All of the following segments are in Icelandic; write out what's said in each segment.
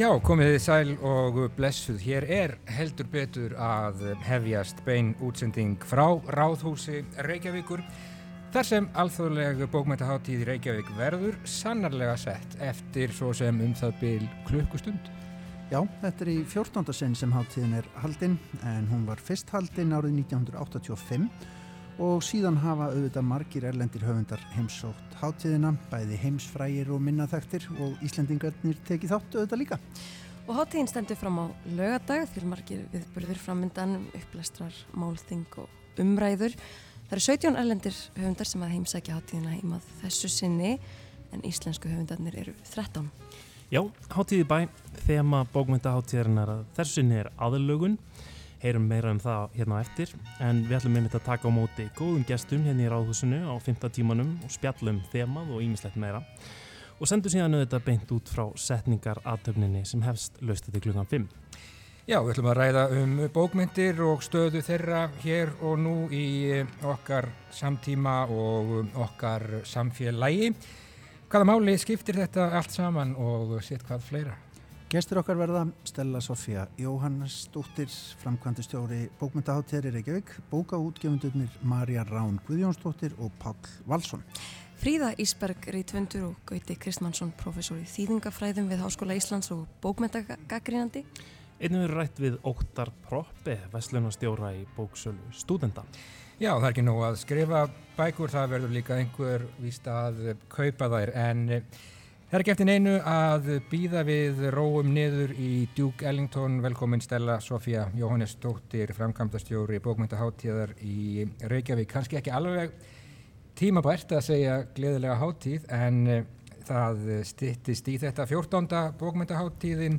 Já, komið þið sæl og blessuð. Hér er heldur betur að hefjast bein útsending frá Ráðhúsi Reykjavíkur þar sem alþjóðleg bókmæntaháttíð í Reykjavík verður sannarlega sett eftir svo sem um það byl klukkustund. Já, þetta er í 14. sinn sem háttíðin er haldinn en hún var fyrst haldinn árið 1985 og síðan hafa auðvitað margir erlendir höfundar heimsótt hátíðina, bæði heimsfrægir og minnaþæktir og Íslandingarnir tekið þátt auðvitað líka. Og hátíðin stendur fram á lögadag fyrir margir viðburður framöndan, upplestrar, málþing og umræður. Það eru 17 erlendir höfundar sem að heimsækja hátíðina heimað þessu sinni en íslensku höfundarnir eru 13. Já, hátíði bæ, þema bókmyndaháttíðarinnar að þessu sinni er aðlögun heyrum meira um það hérna eftir en við ætlum einmitt að taka á móti góðum gestum hérna í ráðhúsinu á 5. tímanum og spjallum þemað og ímislegt meira og sendu síðan auðvitað beint út frá setningar aðtöfninni sem hefst löstu til klukkan 5. Já, við ætlum að ræða um bókmyndir og stöðu þeirra hér og nú í okkar samtíma og okkar samfélagi. Hvaða máli skiptir þetta allt saman og sitt hvað fleira? Gestur okkar verða Stella Sofía Jóhannesdóttir, framkvæmdustjóri bókmyndaháttér í Reykjavík, bókaútgefundurnir Marja Rán Guðjónsdóttir og Pál Valsson. Fríða Ísberg reytvendur og Gauti Kristmannsson, professor í þýðingafræðum við Háskóla Íslands og bókmyndagagrínandi. Einnig verður rætt við Óttar Proppi, vestlunastjóra í bóksölu stúdenda. Já, það er ekki nóg að skrifa bækur, það verður líka einhver víst að kaupa þær en Það er ekki eftir neinu að býða við róum niður í Duke Ellington. Velkomin Stella Sofía Jóhannes Dóttir, framkvæmdastjóri bókmyndaháttíðar í Reykjavík. Kanski ekki alveg tímabært að segja gleðilega háttíð en eh, það stittist í þetta 14. bókmyndaháttíðin.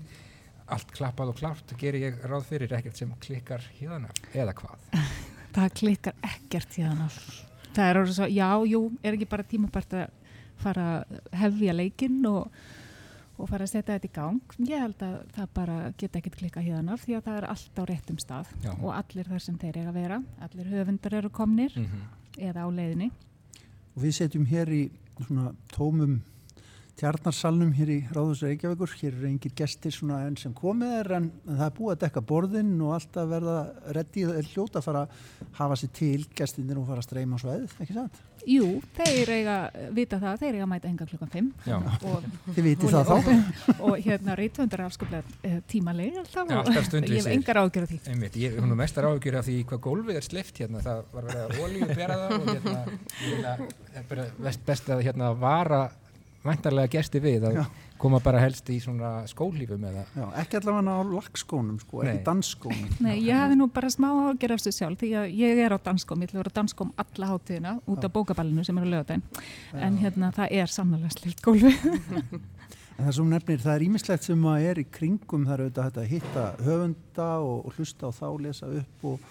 Allt klappað og klárt ger ég ráð fyrir ekkert sem klikkar híðana eða hvað? Það klikkar ekkert híðana. Það er orðið svo, já, jú, er ekki bara tímabært að fara að hefja leikinn og, og fara að setja þetta í gang. Ég held að það bara geta ekkert klika hérna því að það er allt á réttum stað Já. og allir þar sem þeir eiga að vera, allir höfundar eru komnir mm -hmm. eða á leiðinni. Og við setjum hér í svona tómum tjarnarsalnum hér í Ráðhús Reykjavíkur hér eru engir gestir svona enn sem komið er en, en það er búið að dekka borðin og alltaf verða reddi hljóta að fara að hafa sér til gestinir og fara að streyma á sveið, ekki sant? Jú, þeir eiga vita það, þeir eiga að mæta enga klukkan 5 Þið viti það þá. og hérna reytvöndar afskaplega uh, tímalega alltaf Já, og ég hef engar ágjör af því. Einmitt, Ég hef mestar ágjör af því hvað gólfið er slift hérna, það var verið að olíu bera það og hérna, ég vil að best að hérna vara vantarlega gesti við að Já. koma bara helst í svona skólífum eða Já, ekki allavega á lagskónum sko, ekki dansskónum. Nei, ég hefði nú bara smá að gera þessu sjálf því að ég er á dansskóm, ég ætla að vera á dansskóm alla hátíðina út af bókaballinu sem er á lögadagin en hérna það er sannlega slilt gólfi En það sem nefnir, það er ímislegt sem að er í kringum það er auðvitað að hitta höfunda og, og hlusta á þá, lesa upp og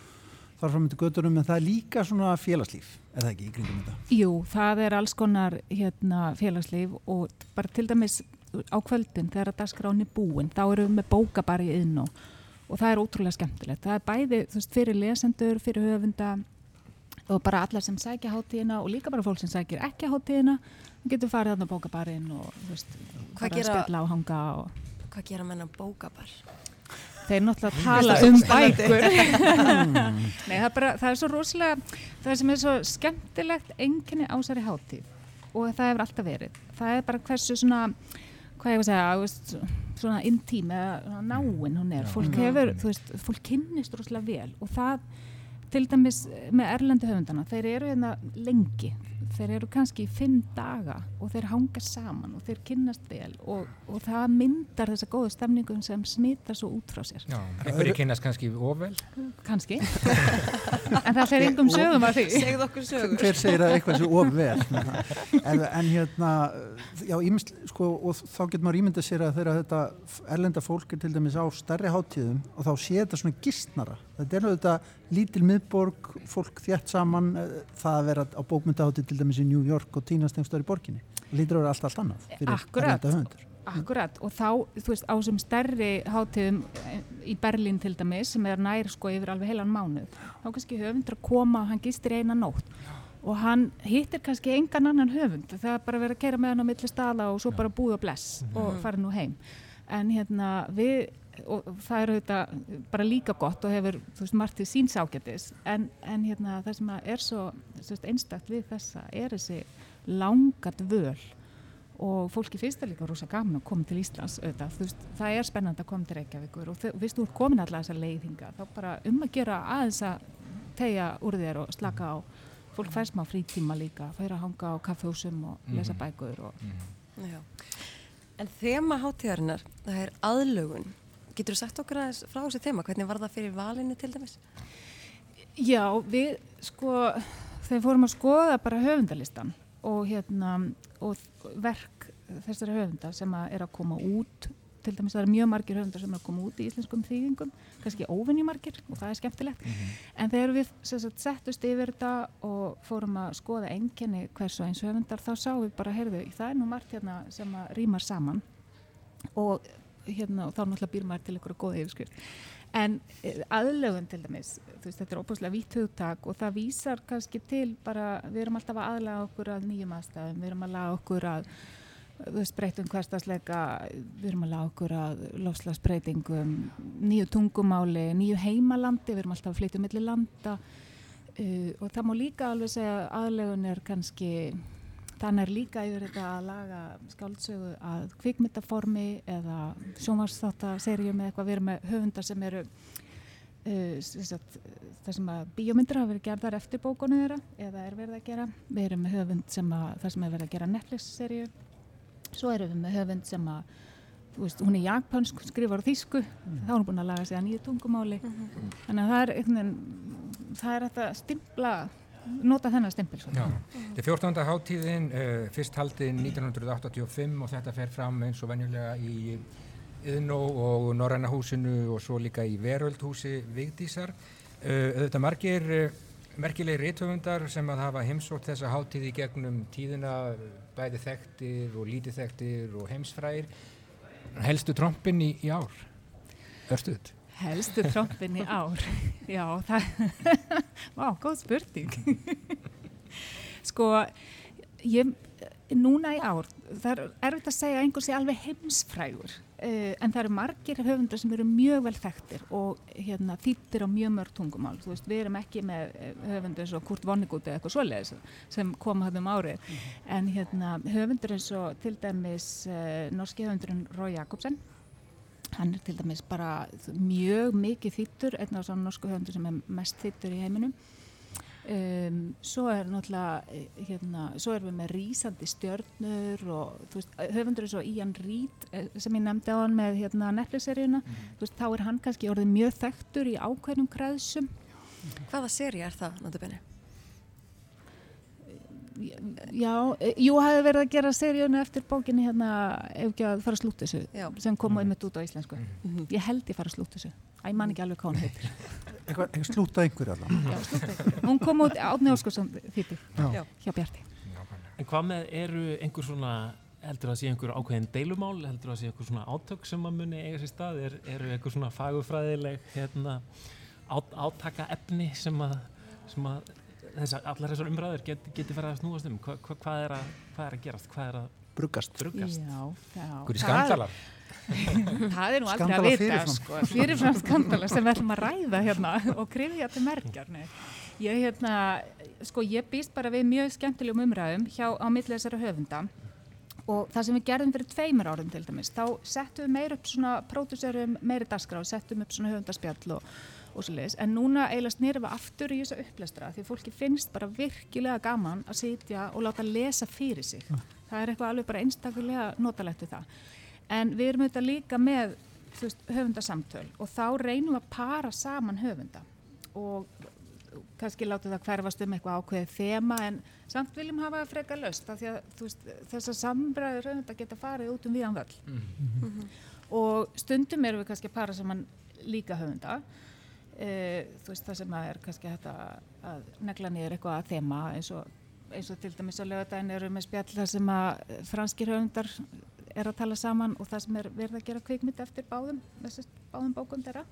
þarf fram með göttunum en það er líka svona félagslíf er það ekki í kringum þetta? Jú, það er alls konar hérna, félagslíf og bara til dæmis á kvöldin þegar að dagskráni búin þá eru við með bókabari inn og, og það er ótrúlega skemmtilegt það er bæði veist, fyrir lesendur, fyrir höfunda og bara allar sem sækja hátíðina og líka bara fólk sem sækir ekki hátíðina getur farið þarna bókabarinn og veist, bara skella á hanga og... Hvað gera menna bókabar? Þeir náttúrulega tala um bækur. Nei, það, er bara, það er svo rosalega það sem er svo skemmtilegt enginni ásari hátíð. Og það hefur alltaf verið. Það er bara hversu svona hvað ég var að segja svona intím eða náinn hún er. Fólk hefur, þú veist, fólk kynnist rosalega vel. Og það til dæmis með erlendu höfundana, þeir eru hérna lengi þeir eru kannski í fimm daga og þeir hanga saman og þeir kynnast vel og, og það myndar þessa góðu stemningum sem smittar svo út frá sér. Já, einhverju kynnast kannski ofvel Kannski. En það er einhverjum sögum að því. Segð okkur sögum Hver segir að eitthvað sé ofvel en, en hérna já, ímynd, sko, og þá getur maður ímyndað sér að þegar þetta erlenda fólk er til dæmis á stærri háttíðum og þá sé þetta svona gistnara. Þetta er náttúrulega lítil miðborg fólk þjætt saman eh, það að vera á bókmyndahátti til dæmis í New York og tínast einhverstaður í borginni. Lítur að vera allt allt annað fyrir Akkurat, akkurat. Og þá þú veist á sem stærri hátíðum eh, í Berlín til dæmis sem er nær sko yfir alveg heilan mánuð þá kannski höfundur að koma og hann gistir eina nótt. Og hann hittir kannski engan annan höfund. Það er bara verið að kera með hann á milli staða og svo bara búið og bless og mhm. fara nú heim. En hérna við og það er auðvitað bara líka gott og hefur þú veist margt til síns ágættis en, en hérna það sem er svo veist, einstakt við þessa er þessi langat völ og fólki finnst það líka rosa gaman að koma til Íslands auðvitað, þú veist, það er spennand að koma til Reykjavíkur. Og þú veist, þú er komin alltaf þessa leiðinga, þá bara um að gera aðeins að tegja úr þér og slaka á. Fólk fær smá frítíma líka, fær að hanga á kaffehúsum og lesa mhm. bækur og... mm -hmm. En þema hátíðarinnar, það er aðlögun Getur þú sagt okkur aðeins frá þessu þema? Hvernig var það fyrir valinni til dæmis? Já, við sko, þegar fórum að skoða bara höfundalistan og, hérna, og verk þessari höfunda sem að er að koma út til dæmis það eru mjög margir höfundar sem er að koma út í íslenskum þýðingum, kannski óvinnjumargir og það er skemmtilegt, mm -hmm. en þegar við sagt, settust yfir þetta og fórum að skoða enginni hvers og eins höfundar þá sáum við bara, heyrðu, það er nú margt hérna sem að rýmar saman og hérna, og þá náttúrulega býr maður til einhverja góða yfirskrift. En eh, aðlögun til dæmis veist, þetta er óbúslega vítt hugtak og það vísar kannski til bara við erum alltaf að aðlaga okkur að nýjum aðstæðum við erum að laga okkur að breytum hverstasleika við erum að laga okkur að lofslagsbreytingum nýju tungumáli, nýju heimalandi við erum alltaf að flytja millir landa. Uh, og það má líka alveg segja aðlögun er kannski Þannig er líka yfir þetta að laga skáldsögu að kvikmyndaformi eða sjónvarsþáttaserjum eða eitthvað við erum með höfundar sem eru uh, sagt, það sem að bíómyndir hafa verið gerðar eftir bókonu þeirra eða er verið að gera. Við erum með höfund sem að það sem er verið að gera Netflix-serju. Svo erum við með höfund sem að veist, hún er jagpönsk, skrifar á þýsku, mm. þá er hún búin að laga sig að nýju tungumáli. Mm -hmm. Þannig að það er, það er þetta stimpla nota þennan stempil Þetta er 14. háttíðin uh, fyrst haldið 1985 og þetta fer fram eins og venjulega í Yðnó og Norræna húsinu og svo líka í Veröldhúsi Vigdísar. Uh, Þetta margir uh, merkilegi rítöfundar sem að hafa heimsótt þessa háttíði gegnum tíðina bæði þekktir og lítið þekktir og heimsfræðir helstu trompin í, í ár? Örstuðt Helstu trompin í ár? Já, það Vá, góð spurning. Sko ég, núna í ár það er erfitt að segja að einhvers er alveg heimsfrægur uh, en það eru margir höfundar sem eru mjög vel þekktir og hérna, þýttir á mjög mörg tungumál. Þú veist, við erum ekki með eh, höfundur eins og Kurt Vonnegut eða eitthvað svoleiðis sem kom að um árið. Mm en hérna, höfundur eins og til dæmis uh, norski höfundurinn Rói Jakobsen hann er til dæmis bara mjög mikið þýttur, einn af svona norsku höfundur sem er mest þýttur í heiminum um, svo er náttúrulega hérna, svo erum við með rýsandi stjörnur og veist, höfundur er svo Ian Reid eh, sem ég nefndi á hann með hérna, Netflix-seríuna, mm. þá er hann kannski orðið mjög þekktur í ákveðnum kreðsum Hvaða séri er það, náttúrulega? Já, e, jú, hafi verið að gera seríuna eftir bókinni hérna ef ekki að fara að slúta þessu Já. sem kom mm. einmitt út á íslensku. Mm -hmm. ég held ég fara að slúta þessu. Að ég man ekki alveg hvað hún heitir. Eitthvað slúta einhver alveg Já, slúta einhver Hún kom út átni óskarsson þýtti hjá Bjarti. En hvað með eru einhver svona heldur það að sé einhver ákveðin deilumál heldur það að sé einhver svona átök sem að muni eiga sér stað? Er, eru einhver svona fagufræðileg hérna, át, átaka efni sem að, sem að þessar, allar þessar umræður get, geti farið að snúast um. Hva, hva, hvað, er að, hvað er að gerast, hvað er að bruggast, bruggast. hverju skandalar? Það er nú aldrei að vita sko, fyrirfram skandalar sem við ætlum að ræða hérna, og krifja til merkjar ég, hérna, sko, ég býst bara við mjög skemmtilegum umræðum hjá á millið þessara höfunda. Og það sem við gerðum fyrir tveimur árum til dæmis þá settum við meir upp svona pródúserum meiri dasgra og settum upp svona höfundaspjall og og svo leiðis, en núna eiginlega við aftur í þessu upplestra því fólki finnst bara virkilega gaman að sitja og láta lesa fyrir sig. Ja. það er eitthvað alveg bara einstakulega notalegt við það, en við erum auðvitað líka með veist, höfundasamtöl og þá reynum við að para saman höfunda og kannski láta það hverfast um eitthvað ákveðið þema en samt viljum hafa freka löst af því að veist, þessar sambræður höfunda geta farið út um viðan völl. Mm -hmm. og stundum erum við kannski að para saman líka höfunda e, þú veist það sem að er kannski þetta að negla niður eitthvað að þema eins og, eins og til dæmis á lögadagin eru með spjall það sem að franskir höfundar er að tala saman og það sem er verið að gera kvikmynd eftir báðum, báðum bókum þeirra.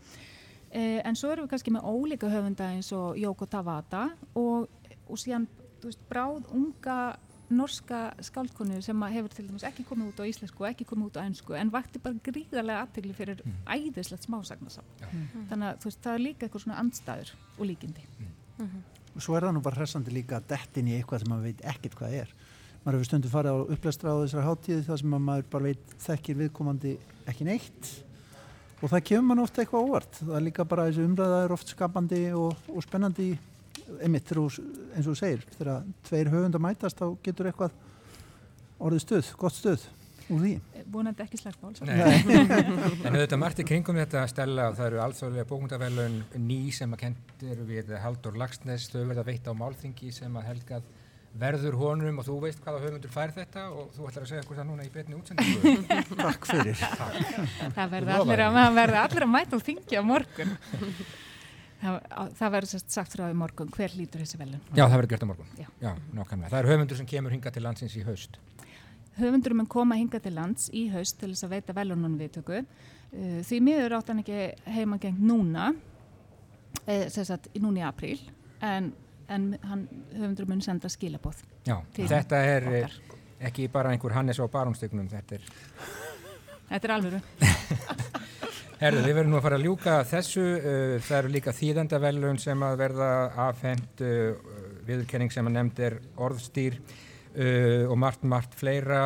E, en svo eru við kannski með ólíka höfunda eins og Jóko Tavata og, og síðan veist, bráð unga norska skáldkonu sem að hefur til dæmis ekki komið út á íslensku og ekki komið út á ennsku en vakti bara gríðarlega aðtegli fyrir Mm. æðislegt smásagnarsam. Já. Þannig að veist, það er líka eitthvað svona andstæður og líkindi. og svo er það nú bara hressandi líka að dettin í eitthvað sem maður veit ekkert hvað er maður hefur stundu farið á upplæstra á þessari hátíði þar sem að maður bara veit þekkir viðkomandi ekki neitt og það kemur mann ofta eitthvað óvart það er líka bara þessi umræða er oft skapandi og, og spennandi einmitt þegar þú, eins og þú segir þegar tveir höfundar mætast þá getur eitthvað orðið stuð, gott stuð úr því Eh, Vonandi ekki slagsmál. en auðvitað margt í kringum þetta að stella og það eru alþjóðlega bókmyndavelun ný sem að kent eru við Haldur Lagsnes, þau verða veitt á málþingi sem að helgað verður honum og þú veist hvaða höfundur fær þetta og þú ætlar að segja okkur það núna í betni útsendingu. Takk fyrir Það verður allir, allir að mæta og þingja á morgun. Það, það verður sagt frá því morgun hver lítur þessi velun. Já, það verður gert á morgun. Já. Já. Það er höfundur sem kemur hinga til landsins í haust. Höfundur mun koma hinga til lands í haust til þess að veita velunum viðtöku. Uh, því miður átt hann ekki heimagengt núna, eh, sagt núna í apríl, en, en hann, höfundur mun senda skilabóð Já, þetta er eh, okkar. ekki bara einhver Hannes á barónstegnum, þetta er Þetta er alvöru. Herðu, við verðum nú að fara að ljúka þessu. Uh, það eru líka þýðendavellun sem að verða afhend, uh, viðurkenning sem að nefnd er orðstýr uh, og margt, margt fleira.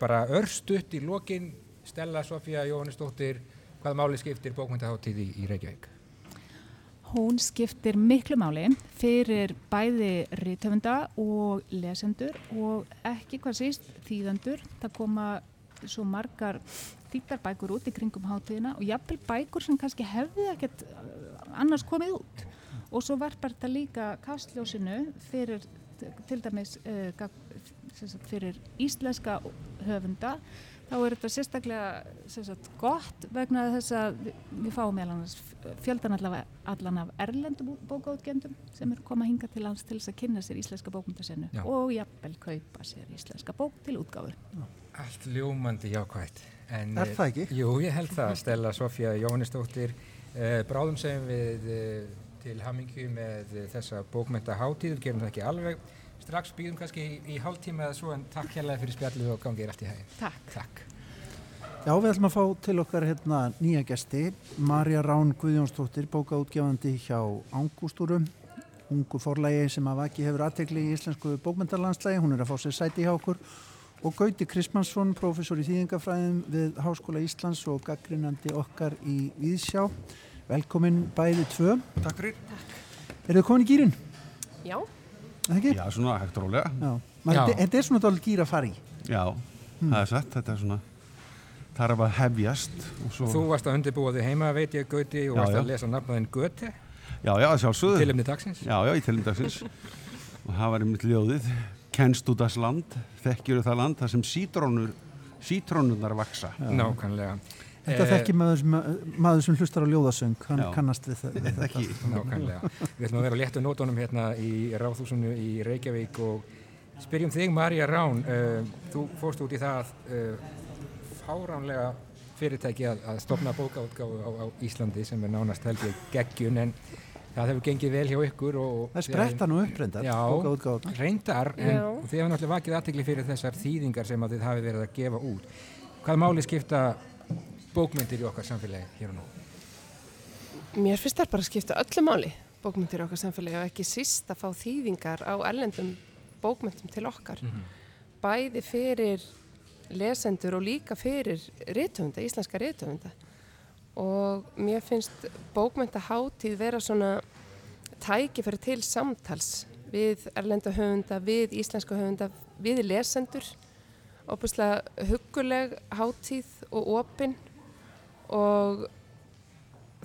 Bara örstutt í lokin, Stella Sofía Jóhannesdóttir, hvaða máli skiptir bókmyndaháttíð í, Reykjavík? Hún skiptir miklu máli fyrir bæði rithöfunda og lesendur og ekki hvað síst þýðendur. Það koma svo margar þýttar bækur út í kringum hátíðina og jafnvel bækur sem kannski hefði ekkert uh, annars komið út. Og svo varpar þetta líka kastljósinu fyrir til dæmis uh, fyrir íslenska höfunda þá er þetta sérstaklega sagt, gott vegna þess að við, við fáum fjöldan allan af erlendum bókaútgendum sem eru koma hinga til lands til þess að kynna sér íslenska bókmyndasennu og jafnvel kaupa sér íslenska bók til útgáfu. Allt ljómandi jákvægt. En, Er það ekki? eh, Jú, ég held það. Stella Sofía Jóhannesdóttir, uh, bráðum segjum við uh, til hamingju með uh, þessa bókmyndaháttíð, við gerum það ekki alveg. Strax býðum kannski í, í hálftíma eða svo en takk hérlega fyrir spjallið og gangið er allt í hæginn. Takk. Takk. Já, við ætlum að fá til okkar hérna nýja gesti, Marja Rán Guðjónsdóttir, bókaútgefandi hjá Ángústúrum, ungu forlægi sem að vaki hefur aðtekli í íslensku bókmyndarlandslægi, hún er að fá sér sæti hjá okkur, og Gauti Krismansson, professor í þýðingafræðum við Háskóla Íslands og gaggrinandi okkar í Víðsjá. Velkomin bæði tvö. Takk fyrir. Er þið komin í gýrin? Já, Er það ekki? Já, svona hægt rólega. Já. Já. Þetta, þetta er svona dálítið gýr að fara í. Já, það er satt, þetta er svona, er að hefjast og svo, Þú varst að undirbúa þig heima, veit ég, Gauti, og Já, varst já. að lesa nafnaðinn Göte, já, já, sjálfsögðu. tilumni dagsins. Já, já, í tilmyndagsins. og það var einmitt ljóðið, kennst út þess land, þekkjur það land, það sem sítrónur, sítrónurnar vaksa. Nákvæmlega. Þetta Eh, þekki maður sem, maður sem hlustar á ljóðasöng, hann Já. kannast við, við þetta. Ekki, Nákvæmlega. Við ætlum að vera á léttu nótunum hérna í Ráðhúsinu í Reykjavík og spyrjum þig, Marja Rán, uh, þú fórst út í það uh, fáránlega fyrirtæki að, að stopna bókaútgáfu á, á Íslandi sem er nánast held ég geggjun en það hefur gengið vel hjá ykkur og Það er spretta nú upprendar, Já. reyndar en Já. þið hefur náttúrulega vakið aðtekli fyrir þessar þýðingar sem að þið hafi verið að gefa út. Hvað máli skipta bókmyndir í okkar samfélagi hér og nú? mér finnst það bara að skipta öllu máli bókmyndir í okkar samfélagi og ekki síst að fá þýðingar á erlendum bókmyndum til okkar. Bæði fyrir lesendur og líka fyrir rithöfunda, íslenska rithöfunda. Og mér finnst bókmyndaháttíð vera svona tækifæri til samtals við erlenda höfunda, við íslenska höfunda, við lesendur. Óbúslega hugguleg háttíð og opinn og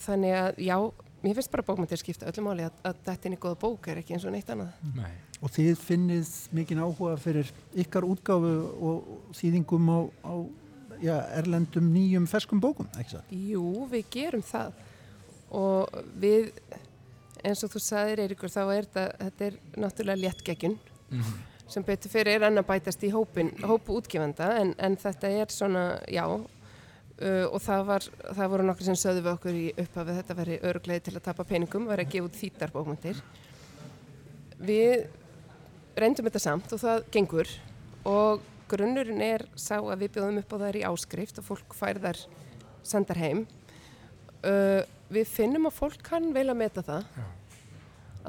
þannig að já, mér finnst bara bókmyndir skipta öllu máli að, að þetta inn í góða bók er ekki eins og neitt annað. Nei. Og þið finnið mikinn áhuga fyrir ykkar útgáfu og þýðingum á, á já, erlendum nýjum ferskum bókum, ekki það? Jú, við gerum það og við, eins og þú sagðir Eiríkur, þá er þetta, þetta er náttúrulega léttgeggjun Mhm. sem betur fyrir er enn að bætast í hópin, hópu útgefanda en, en þetta er svona, já, uh, og það, var, það voru nokkur sem sögðu við okkur í upphafið þetta veri örugleið til að tapa peningum, veri að gefa út þýtar bókmyndir. Við reyndum þetta samt og það gengur og grunnurinn er sá að við bjóðum upp á þær í áskrift og fólk fær þær sendar heim. Uh, við finnum að fólk kann vel að meta það Já.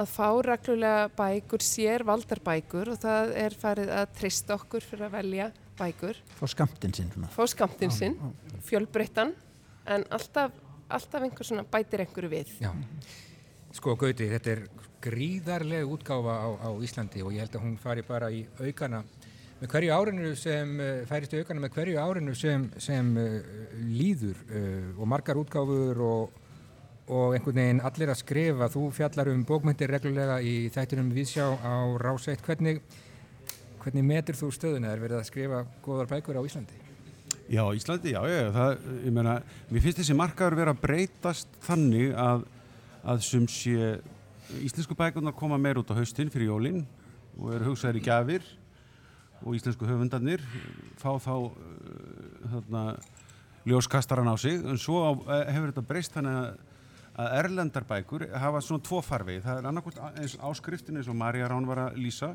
að fá reglulega bækur, sér valdar bækur og það er farið að trista okkur fyrir að velja bækur, Fá skamtinn sinn sinn, fjölbreyttan en alltaf, alltaf einhver svona bætir einhverju við. Já. Sko Gauti, þetta er gríðarlega útgáfa á, á Íslandi og ég held að hún fari bara í aukana með hverju árinu sem uh, færist í aukana með hverju árinu sem, sem uh, líður uh, og margar útgáfur og, og einhvern veginn allir að skrifa. Þú fjallar um bókmyndir reglulega í þættinum Vísjá á Ráseitt. Hvernig, hvernig metur þú stöðuna? Er verið að skrifa góðar bækur á Íslandi? Já, Íslandi, já, já, það, ég meina, mér finnst þessi markaður vera að breytast þannig að, að sem sé, íslensku bækunar koma meir út á haustinn fyrir jólinn og eru hugsaðir í gjafir og íslensku höfundarnir fá þá uh, þarna, ljóskastaran á sig, en svo eh, hefur þetta breyst þannig að, að erlendar bækur hafa svona tvo farvegi, það er annarkvæmt eins áskriftin eins og Marja Rán var að lýsa,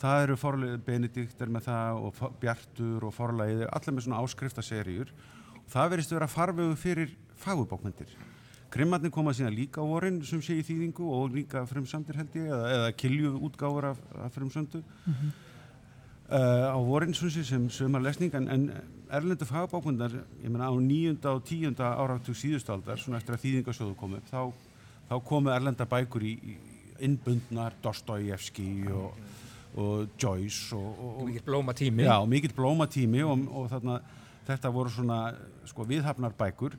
það eru forlegið Benedikt er með það og Bjartur og forlegið, allir með svona áskriftaseríur. Og það verðist vera farvegu fyrir fagubókmyndir. Krimmarnir koma síðan líka á vorin sem sé í þýðingu og líka frumsamdir held ég eða, eða kilju útgáfur af, af frumsöndu uh, á vorin sem sömar lesning en, en erlendu fagbókmyndar ég meina á nýjunda og tíunda áratug síðustaldar svona eftir að þýðingasjóðu komu þá, þá komu erlenda bækur í, í innbundnar Dostojevski og, og Joyce og, og, og Mikið blóma tími. Já, mikill blómatími og, og þarna, þetta voru svona sko, viðhafnar bækur.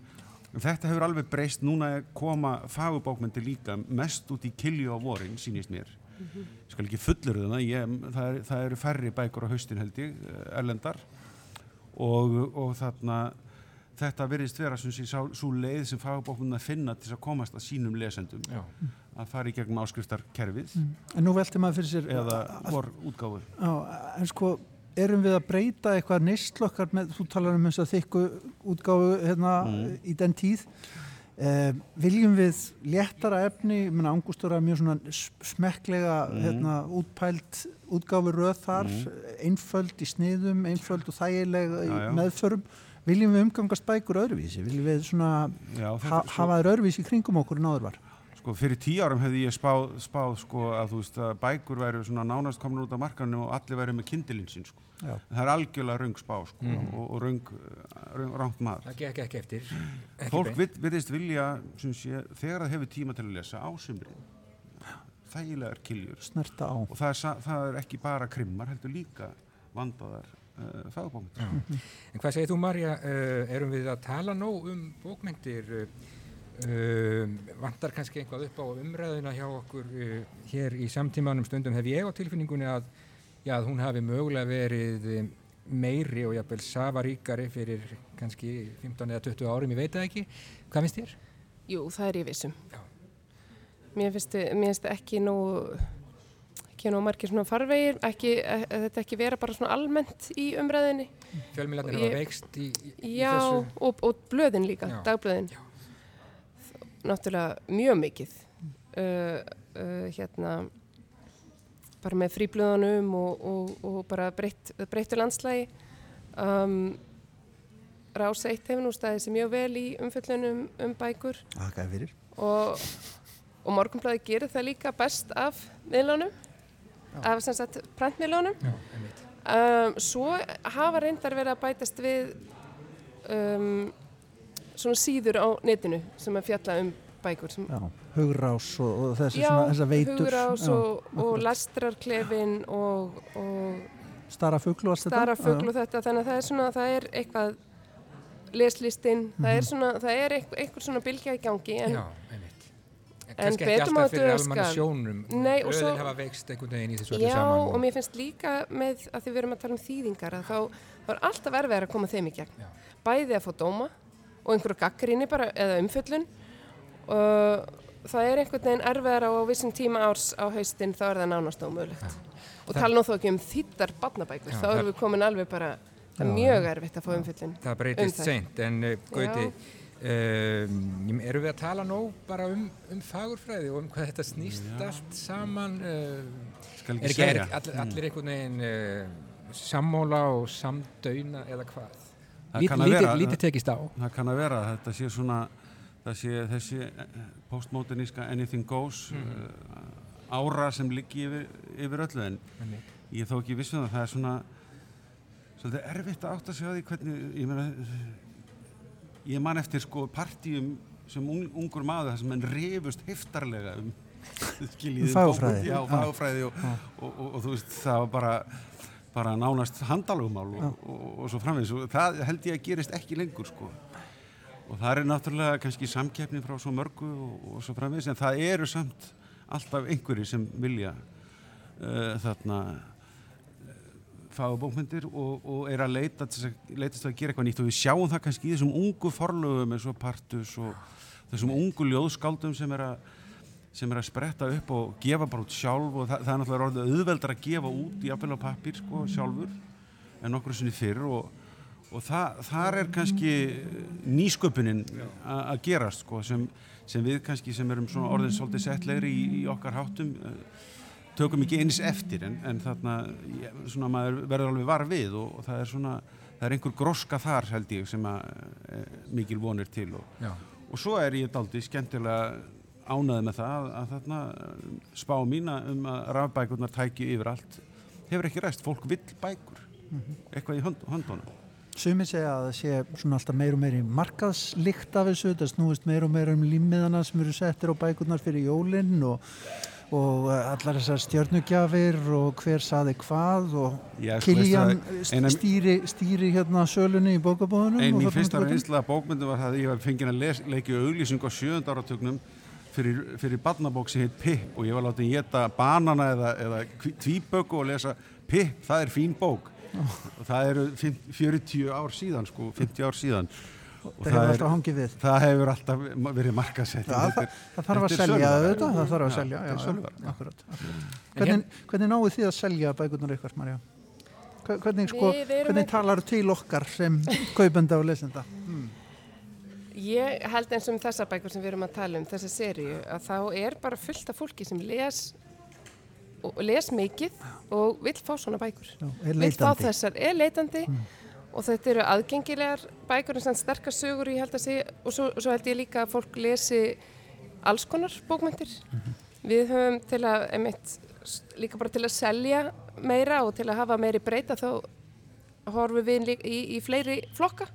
Þetta hefur alveg breyst núna að koma fagubókmyndi líka mest út í kilju á vorin, sínist mér. Ég skal ekki fullur það, ég, það, er, það eru færri bækur á haustin held ég, eh, erlendar og, og þarna þetta verðist vera sem sé svo leið sem fagubókmyndina finna til að komast að sínum lesendum Já. að fara í gegnum áskriftarkerfið En nú velti maður fyrir sér eða vor útgáfur. Já, en sko, erum við að breyta eitthvað neistlokkar með, þú talar um þess að þykku útgáfu hérna Mm. í den tíð eh, viljum við léttara efni, ég menna Angústur er mjög svona smekklega Mm. hérna útpælt útgáfu röð þar, Mm. einföld í sniðum, einföld og þægileg í Já, já. meðförum viljum við umgangast bækur öðruvísi, viljum við svona Já, hafa þær öðruvísi í kringum okkur en áður var Sko fyrir tíu árum hefði ég spáð, spáð sko að þú veist að bækur væru svona nánast komin út af markanum og allir væru með kindilinn sín sko. Já. Það er algjörlega röng spá sko Mhm. og, og röng, röng, rangt maður. Það gekk ekki eftir. Ekki Fólk virðist vilja sem sé, þegar það hefur tíma til að lesa á sumrin þægilegar kiljur snerta á og það er, það er ekki bara krimmar heldur líka vandaðar uh, fagbókmyndir. En hvað segir þú Marja, uh, erum við að tala nóg um bókmyndir, uh, uh, vantar kannski eitthvað upp á umræðuna hjá okkur uh, hér í samtímanum stundum hef ég á tilfinningunni að, já, að hún hafi mögulega verið um, meiri og jafnvel safaríkari fyrir kannski 15 eða 20 árum, ég veit það ekki. Hvað finnst þér? Jú, það er ég vissum. Já. Mér finnst, finnst ekki nú ekki nú margir svona farvegir, ekki, að þetta ekki vera bara svona almennt í umræðinni. Fjölmiðlarnir hafa veikst í, í, í Já, þessu. og, og blöðin líka, Já. dagblöðin. Já. Náttúrulega mjög mikið. Uh, uh, hérna, bara með fríblöðunum og, og, og bara breytt, breyttu landslægi. Um, Rása eitt hefur nú staðið sem mjög vel í umfjöllunum um bækur Þakka fyrir og, og Morgunblæði gerir það líka best af miðlunum, af sem sagt prentmiðlunum. Já, einmitt. Um, svo hafa reyndar verið að bætast við um, svona síður á netinu sem að fjalla um bækur. Sem, Já, hugrás og, og þessi já, svona, þessa veitur hugrás Já, og, og akkurat. lestrarklefin og, og Stara fugl og allt þetta og þetta, þannig að það er svona, það er eitthvað leslistinn, það Mhm. er svona, það er eitthvað, eitthvað svona bylgja í gangi en Já, einmitt. En en kannski ekki betur má alltaf fyrir duga almanna skal. sjónum. Nei, og svo- hafa veikst einhvern veginn í þessu öllu Já, saman. og mér finnst líka með að því við erum að tala um þýðingar að þá, þá er alltaf erfið að koma þeim í gegn. Já. Bæði að fá dóma og einhverju gaggrinni bara eða umföllun og það er einhvern veginn erfiðar á vissum tíma árs á haustin þá er það nánast ómögulegt. Og Það- tala nú þó ekki um þýttar barnabækur, Já, þá erum við komin alveg bara, það er Já, mjög erfitt að fá umföllun. Það breytist um seint, en uh, Gauti. Um, eru við að tala nóg bara um, um fagurfræði og um hvað þetta snýst Já. allt saman uh, Skal er ekki er, segja. allir, allir einhvern veginn uh, sammóla og samdöyna eða hvað lítið, tekist á Það kann að vera þetta sé svona sé þessi eh, postmoderníska anything goes Mhm. uh, ára sem liggi yfir, yfir öllu en Einmitt. ég er þó ekki viss um það það er svona svolítið erfitt að átta sig á því hvernig ég meina ég man eftir sko partíum sem un, ungur maður þar sem menn rifust heftarlega um skiljið Um Já. fagfræði og, og, og, og, þú veist það var bara bara nánast handalugumál og, og, og svo framvegis. Og það held ég að gerist ekki lengur sko. Og það er náttúrulega kannski samkeppni frá svo mörgu og, og svo framvegis en það eru samt alltaf einhverjir sem vilja uh, þarna fagbókmyndir og, og er að leita til að, gera eitthvað nýtt. Og við sjáum það kannski í þessum ungu forlögum eins og Partus og þessum ungu ljóðskáldum sem er að sem er að spretta upp og gefa bara út sjálf og það, það er náttúrulega orðið auðveldar að gefa út í appel á pappir sko sjálfur en okkur sinni fyrr og, og það, þar er kannski nýsköpunin a- að gerast sko sem, sem við kannski sem erum svona orðin svolítið settlegri í, í okkar háttum eh, tökum ekki eins eftir en, en þarna svona maður verður alveg var við og, og það er svona það er einhver gróska þar held ég sem að e, mikil vonir til og, og svo er ég daldi skemmtilega ánaði með það að, þarna eh, spá mína um að rafbækurnar tæki yfir allt hefur ekki ræst, fólk vill bækur. Eitthvað í hönd, höndunum. Sumir segja að það sé svona alltaf meir og meir í markaðslikt af þessu, það snúist meir og meir um límiðana sem eru settir á bækurnar fyrir jólinn og, og allar þessar stjörnugjafir og hver saði hvað og sko, Kiljan eina- stýri, stýri hérna sölunni í bókabóðunum Einn mín fyrsta reynsla bókmyndu var það að ég var fengið að leikja auglýsing á sjöðund áratögnum fyrir, fyrir barnabók sem heit Pip og ég var látið geta banana eða, eða tvíböku og lesa Pip, það er fín bók og það eru fimm- 40 ár síðan sko, 50 ár síðan og Það hefur alltaf hangið við. það hefur alltaf verið markasett það, það þarf að selja þetta, það þarf að selja, akkurat. Hvernig, hvernig náðu þið að selja bækurnar ykkar, Marja? Hvernig, sko, hvernig talar til okkar sem kaupenda og lesenda? Ég held eins og um þessar bækur sem við erum að tala um, þessa seríu, að þá er bara fullt af fólki sem les, og les mikið og vill fá svona bækur. Já, er Vill fá leitandi. þessar, er leitandi og þetta eru aðgengilegar bækur en sterkar sögur ég held að segja og svo, svo held ég líka að fólk lesi alls konar bókmyndir. Við höfum til að, einmitt, líka bara til að selja meira og til að hafa meiri breyta þá horfum við líka í, í fleiri flokka.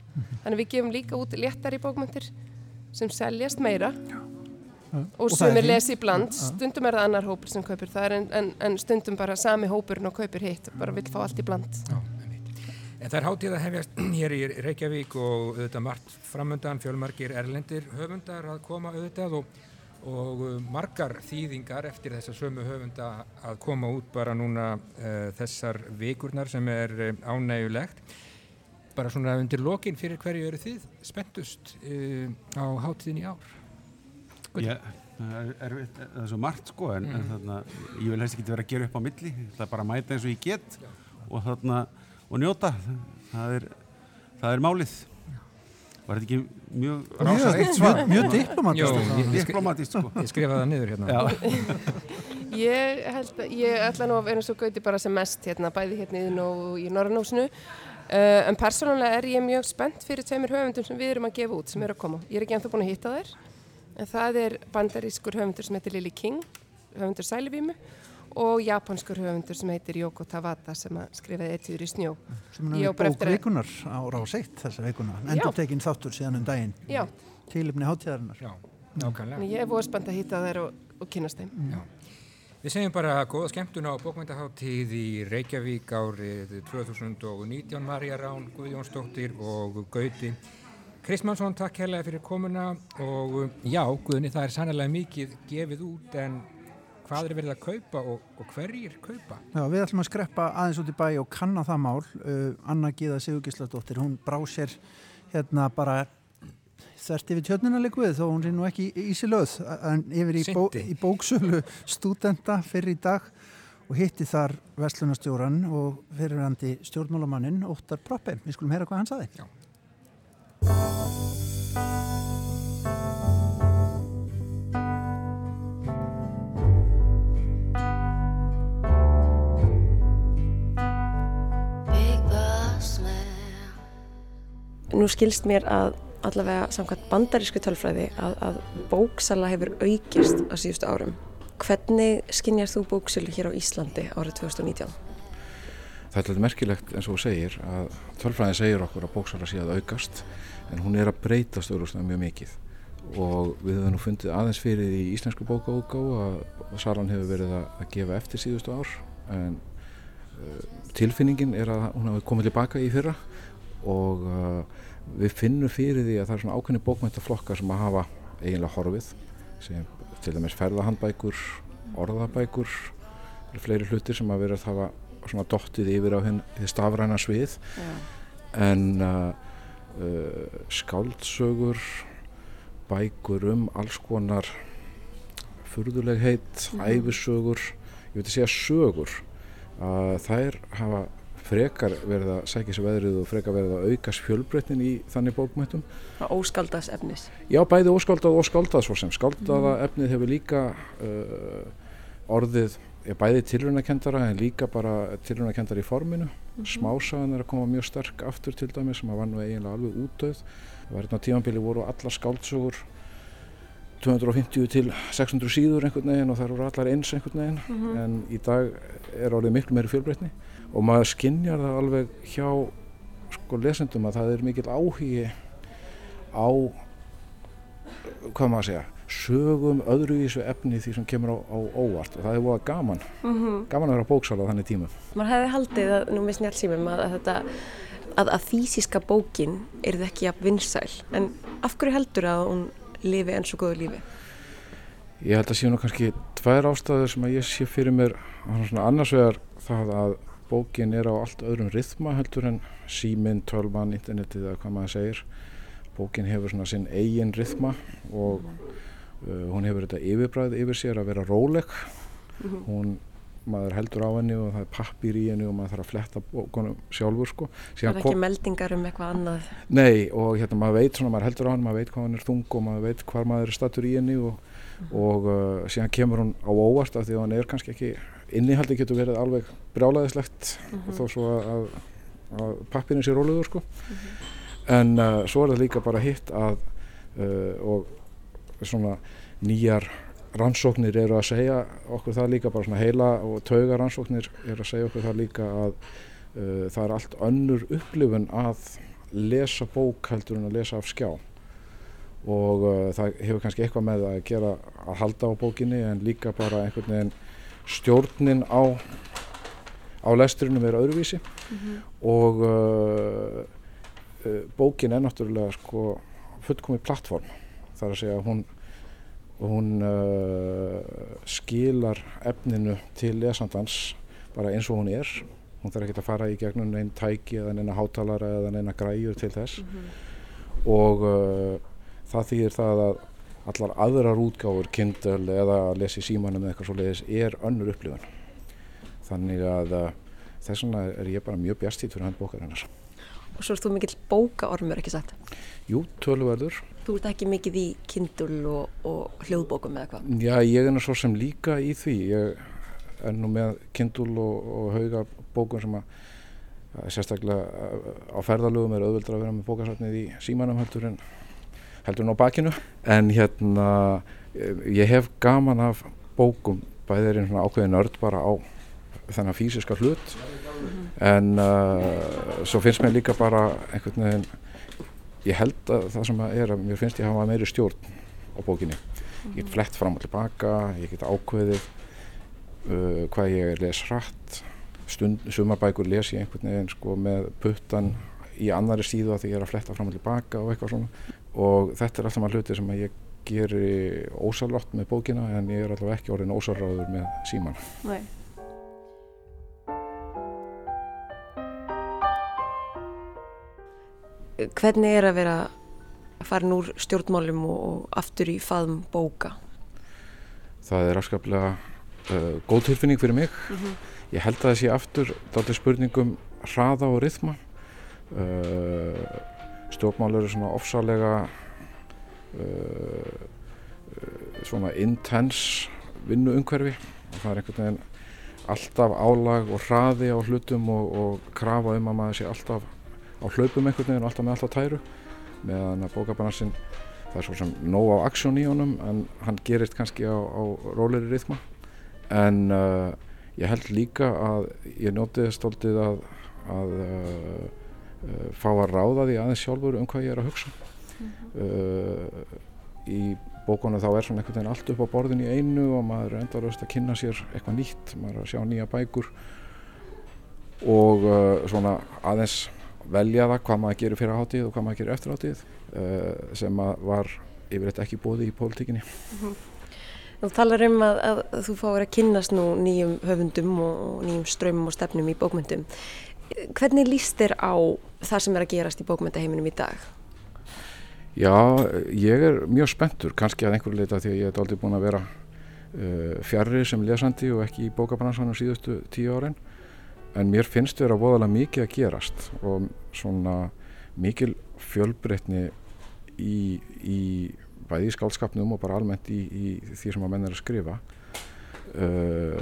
Þannig við gefum líka út léttari bókmyndir sem seljast meira og, Og það er sumir hin- lesi í bland. Stundum er það annar hópur sem kaupir það en, en, en stundum bara sami hópurinn og kaupir hitt, bara vill fá allt í bland. Já, en það er hátíð að hefjast hér í Reykjavík og auðvitað margt framöndan fjölmargir erlendir höfundar að koma auðvitað og, og uh, margar þýðingar eftir þessa sömu höfunda að koma út bara núna uh, þessar vikurnar sem er uh, ánægulegt bara svona undir lokin fyrir hverju eru þið spenntust uh, á hátíðin í ár? Já, það er, er, það er svo margt sko en, en þarna, ég vil helst ekki vera að gera upp á milli. Það er bara að mæta eins og ég get og þarna, og njóta. Það er, það er málið var þetta ekki mjög rásast Mjög, mjög diplomatist. ég, ég, skri, diplomatist sko ég skrifaði það niður hérna Já, Ég held að, ég ætla nú að vera eins og gauti bara sem mest hérna, bæði hérna í og í Norrannósinu. Uh, en persónulega er ég mjög spennt fyrir tveimur höfundum sem við erum að gefa út, sem eru að koma. Ég er ekki ennþá búin að hitta þær, en það er bandarískur höfundur sem heitir Lily King, höfundur Sælivímu, og japanskur höfundur sem heitir Yoko Tawata sem að skrifaði etjur í snjó. sem á er bók vikunar á rás 1 þessa vikuna, endur tekinn þáttur síðan um daginn, Já, tilipni hátíðarinnar. Já, nákvæmlega en ég er spennt að hitta þær og, og kynast þeim. Já. Við segjum bara góða skemmtun á bókmyndaháttíð í Reykjavík árið 2019 Marja Rán, Guðjónsdóttir og Gauti. Kristmannsson, takk hérlega fyrir komuna og já, Guðni, það er sannlega mikið gefið út en hvað er verið að kaupa og, og hverjir kaupa? Já, við ætlum að skreppa aðeins út í bæ og kanna það mál. Uh, Anna Gíða Sigurgisladóttir, hún brá sér hérna bara þvert yfir tjörnina líku við, þó hún er nú ekki í sig löð, en yfir í, bó, í bóksölu stúdenta fyrir í dag og hitti þar verslunarstjóran og fyrirhandi stjórnmálamannin Óttar Proppe. Við skulum heyra hvað hann saði. Já. Nú skilst mér að allavega samkvæmt bandarísku tölfræði að, að bóksala hefur aukist á síðustu árum. Hvernig skinnjar þú bóksölu hér á Íslandi árið 2019? Það er alltaf merkilegt eins og þú segir að tölfræðin segir okkur að bóksala sé að aukast en hún er að breytast auðvitað mjög mikið og við höfum nú fundið aðeins fyrir í íslensku bókaúgá að salan hefur verið að gefa eftir síðustu ár en uh, tilfinningin er að hún hafi komið tilbaka í fyrra og uh, við finnum fyrir því að það er svona ákveðni bókmyndaflokkar sem að hafa eiginlega horfið sem til dæmis ferðahandbækur, orðabækur fleiri hlutir sem að vera að hafa svona dottið yfir á því stafræna svið Já. en uh, uh, skáldsögur bækur um alls konar furðulegheit, mm. æfisögur ég veit að segja sögur að þær hafa frekar verið að sækja sér veðrið og frekar verið að aukast fjölbreytnin í þannig bókmættum. Óskaldaðs efnis? Já, bæði óskaldað og skaldað svo sem. Skaldaða mm. efnið hefur líka uh, orðið, já, bæði tilrunakendara en líka bara tilrunakendara í forminu. Mm -hmm. Smásagan er að koma mjög sterk aftur til dæmi sem að var nú eiginlega alveg útdauð. Það var hérna tímanbili voru alla skáldsögur 250 til 600 síður einhvern veginn og það eru allar eins einhvern veginn mm -hmm. en í dag er orðið miklu meiri fjölbreytni og maður skinnjar það alveg hjá sko lesendum að það er mikil áhugi á hvað maður segja sögum öðruvísu efni því sem kemur á, á óvart. Og það er búið gaman. Mm -hmm. gaman að vera bóksala á þannig tíma maður hefði haldið að nú með snjálfsýmum að, að þetta að, að físiska bókin er það ekki að vinsæl. En af hverju heldur að hún lifi eins og góðu lífi? Ég held að sé nú kannski tvær ástæður sem að ég sé fyrir mér. Annars vegar það að bókin er á allt öðrum rithma heldur en síminn, tölvan, internetið eða hvað maður segir bókin hefur svona sinn eigin rithma og uh, hún hefur þetta yfirbræð yfir sér að vera róleg -hmm. hún maður heldur á henni og það er pappir í henni og maður þarf að fletta bókunum sjálfur sko. Það er ekki meldingar um eitthvað annað Nei og hérna maður veit svona, maður heldur á henni, maður veit hvað hann er þung og maður veit hvað maður er stattur í henni og, -hmm. og uh, síðan kemur hún á óvart af því að hann er kannski ekki innihaldi getur verið alveg brjálaðislegt mm -hmm. þó svo að, að pappirinn sé róluður sko. mm -hmm. en uh, svo er það líka bara hitt að uh, og svona nýjar rannsóknir eru að segja okkur það líka bara svona heila og tauga rannsóknir eru að segja okkur það líka að uh, það er allt önnur upplifun að lesa bók heldur en að lesa af skjá og uh, það hefur kannski eitthvað með að gera að halda á bókinni en líka bara einhvern veginn stjórnin á, á lesturinnum er öðruvísi mm -hmm. og uh, uh, bókin er náttúrulega sko fullkomið plattform þar að segja að hún, hún uh, skilar efninu til lesandans bara eins og hún er hún þarf ekki að fara í gegnum einn tæki eða einn hátalara eða einn græjur til þess mm -hmm. og uh, það þýðir það að allar aðrar útgáfur, Kindle eða að lesa í símanum eða eitthvað svo leiðis er önnur upplifun þannig að uh, þess vegna er ég bara mjög bjastýtt fyrir hann bókar hennar Og svo er þú mikill bókaormur, ekki satt? Jú, tölverður Þú ert ekki mikið í Kindle og, og hljóðbókum eða hvað? Já, ég er nú svo sem líka í því ég er nú með Kindle og, og hauga bókum sem að sérstaklega á ferðalögum er auðvöldra að vera með bókarsatnið í símanum heldur en heldur hún á bakinu. En hérna ég hef gaman af bókum bæðið er einn svona ákveðin örd bara á þennan fysiska hlut. En uh, svo finnst mér líka bara einhvern veginn ég held að það sem er að mér finnst ég hafa meiri stjórn á bókinni. Ég get flett fram og tilbaka ég get ákveðið uh, hvað ég les hratt. Sumarbækur les ég einhvern veginn sko með puttan í annari síðu að því ég er að fletta fram og tilbaka og eitthvað svona og þetta er alltaf maður hluti sem ég geri ósalvátt með bókina en ég er alltaf ekki orðin ósalráður með síman Nei Hvernig er að vera að fara núr stjórnmálum og, og aftur í faðum bóka? Það er afskaplega uh, góð tilfinning fyrir mig mm -hmm. ég held að það sé aftur daldur spurningum hraða og rithma uh, stjórnmál eru svona ofsalega uh, uh, svona intens vinnuumhverfi. Og það er einhvern veginn alltaf álag og hraði á hlutum og, og krafa um að maður sé alltaf á hlaupum einhvern veginn og alltaf með alltaf tæru. Meðan að bókabanansinn það er svo sem nóg á aksjón í honum en hann gerist kannski á, á róleri rithma en uh, ég held líka að ég njótið stoltið að, að uh, fá að ráða því aðeins sjálfur um hvað ég er að hugsa mm -hmm. í bókunum þá er svona einhvern veginn allt upp á borðin í einu og maður er endalust að kynna sér eitthvað nýtt, maður er að sjá nýja bækur og uh, svona aðeins velja það hvað maður gerir fyrir hátíð og hvað maður gerir eftir hátíð sem var yfirleitt ekki bóði í pólitíkinni. Mm -hmm. Þú talar um að, að þú fáir að kynnast nú nýjum höfundum og nýjum strömmum og stefnum í bókmyndum. Hvernig líst þér á það sem er að gerast í bókmyndaheiminum í dag? Já, ég er mjög spenntur, kannski að einhverju leita því að ég hef aldrei búin að vera uh, fjarrir sem lesandi og ekki í bókabransanum síðustu tíu árin. En mér finnst þér að voðalega mikið að gerast og svona mikil fjölbreytni í, í bæði í skálskapnum og bara almennt í, í því sem að menn er að skrifa. Uh,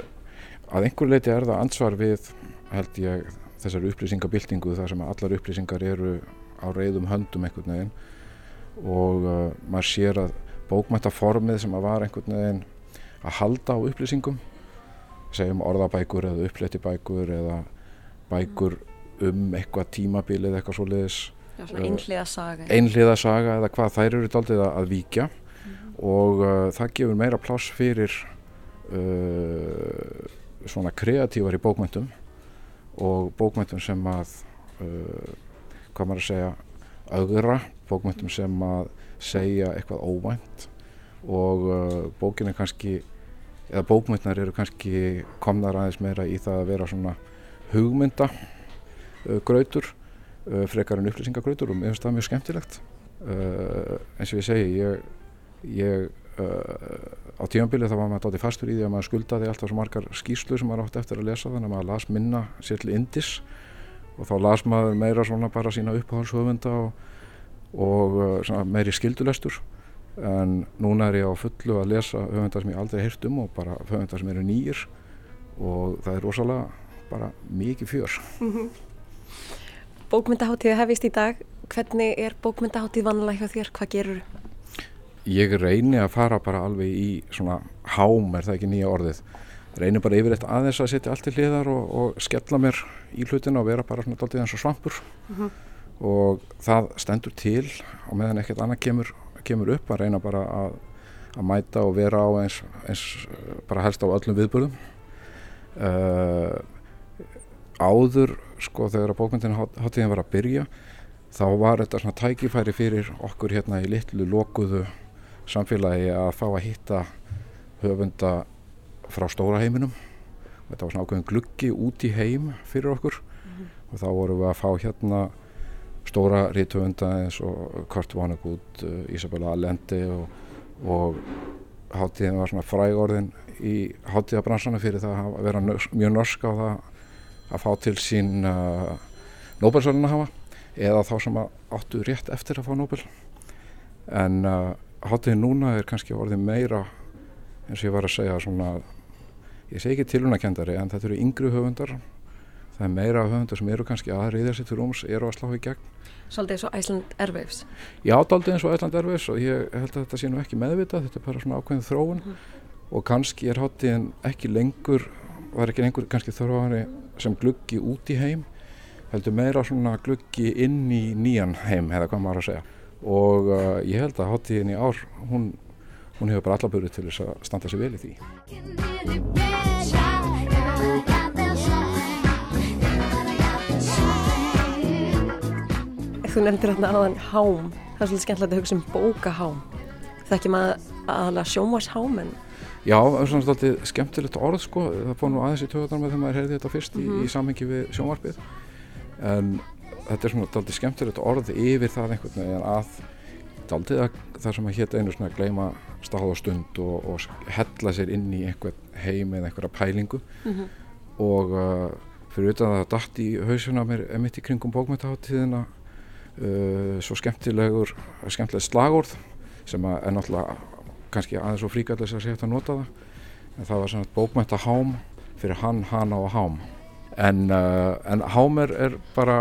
að einhverju leiti er það ansvar við, held ég, þessar upplýsingabildingu þar sem allar upplýsingar eru á reyðum höndum einhvern veginn. Og uh, maður sér að bókmæntaformið sem að var einhvern veginn að halda á upplýsingum segjum orðabækur eða uppléttibækur eða bækur um eitthvað tímabilið eitthvað svo leiðis saga. einhliða saga eða hvað þær eru daldið að, að víkja. Mm -hmm. og uh, það gefur meira pláss fyrir uh, svona kreatívar í bókmæntum og bókmæntum sem að uh, hvað maður að segja auðra bókmyndum sem að segja eitthvað óvænt. Og uh, bókin er kannski eða bókmyndnar eru kannski komnar aðeins meira í það að vera svona hugmynda uh, grautur, frekar en upplýsingagrautur og mér finnst það mjög skemmtilegt. Uh, eins og ég segi ég, ég á tímanbilið þá var maður dátir fastur í því að maður skuldaði alltaf svo margar skýrslu sem maður átti eftir að lesa þannig að maður las minna sér til indis og þá las maður meira svona bara sína uppáhaldshöfunda og og uh, meiri skildulestur en núna er ég á fullu að lesa höfundar sem ég aldrei heirt um og bara höfundar sem eru nýjir og það er rosalega bara mikið fjör mm -hmm. Bókmyndaháttíði hefist í dag hvernig er bókmyndaháttíð vanlega hjá þér? Hvað gerur? Ég reyni að fara bara alveg í svona hám er það ekki nýja orðið? Reynir bara yfir eitt aðeins að setja allt til hliðar og, og skella mér í hlutina og vera bara svona doldið eins og svampur. Mm -hmm og það stendur til og meðan ekkert annað kemur, kemur upp að reyna bara að, að mæta og vera á eins, eins bara helst á öllum viðbörðum uh, áður sko þegar að bókmyndin háttíðin var að byrja þá var þetta svona tækifæri fyrir okkur hérna í litlu lokuðu samfélagi að fá að hitta höfunda frá stóra heiminum. Þetta var svona ákveðin gluggi út í heim fyrir okkur. Mm -hmm. og þá vorum við að fá hérna stóra rítvönda eins og Kurt Vonnegut, uh, Isabella Allende og, og hátíðin var svona frægorðin í hátíðabransana fyrir það að vera mjög norsk á það að fá til sín uh, Nobel-söluna hafa eða þá sem áttu rétt eftir að fá Nobel en uh, hátíðin núna er kannski orðið meira eins og ég var að segja svona ég segi ekki tilunakendari en þetta eru yngri höfundar. Það er meira höfundar sem eru kannski aðriðja sér til rúms, eru að slá í gegn. Svolítið eins og Æsland Airwaves. Já, daldið eins og Æsland Airwaves og ég held að þetta sé nú ekki meðvitað, þetta er bara svona ákveðin þróun. Mm. og kannski er hátíðin ekki lengur, var ekki lengur kannski þróunni sem gluggi út í heim heldur meira svona gluggi inn í nýjan heim, hefða hvað maður að segja og uh, ég held að hátíðin í ár, hún, hún hefur bara allaböru til þess að standa sér vel í því Þú nefndir hérna aðan hám, það er svolítið skemmtilegt að hugsa um bókahám. Ekki maður aðalega sjómashám en... Já, það er svona svolítið skemmtilegt orð sko, það fór nú aðeins í töðunar með þegar maður heyrði þetta fyrst mm -hmm. í, í mhm. samhengi við sjómarfið. En þetta er svona svolítið skemmtilegt orð yfir það einhvern veginn að svolítið að það sem að hétta einu svona að gleima stáð og stund og, og hella sér inn í einhvern heim eða einhverja pælingu mm -hmm. og uh, fyrir auðvitað að það dætt í hausuna mér emitt í kringum bókmyndaháttíðina uh, svo skemmtilegur skemmtileg slagorð sem er náttúrulega kannski aðeins og fríkallis að sé hægt að nota það en það var svona bókmænta hám fyrir hann, hana og hám en, uh, en hám er, er bara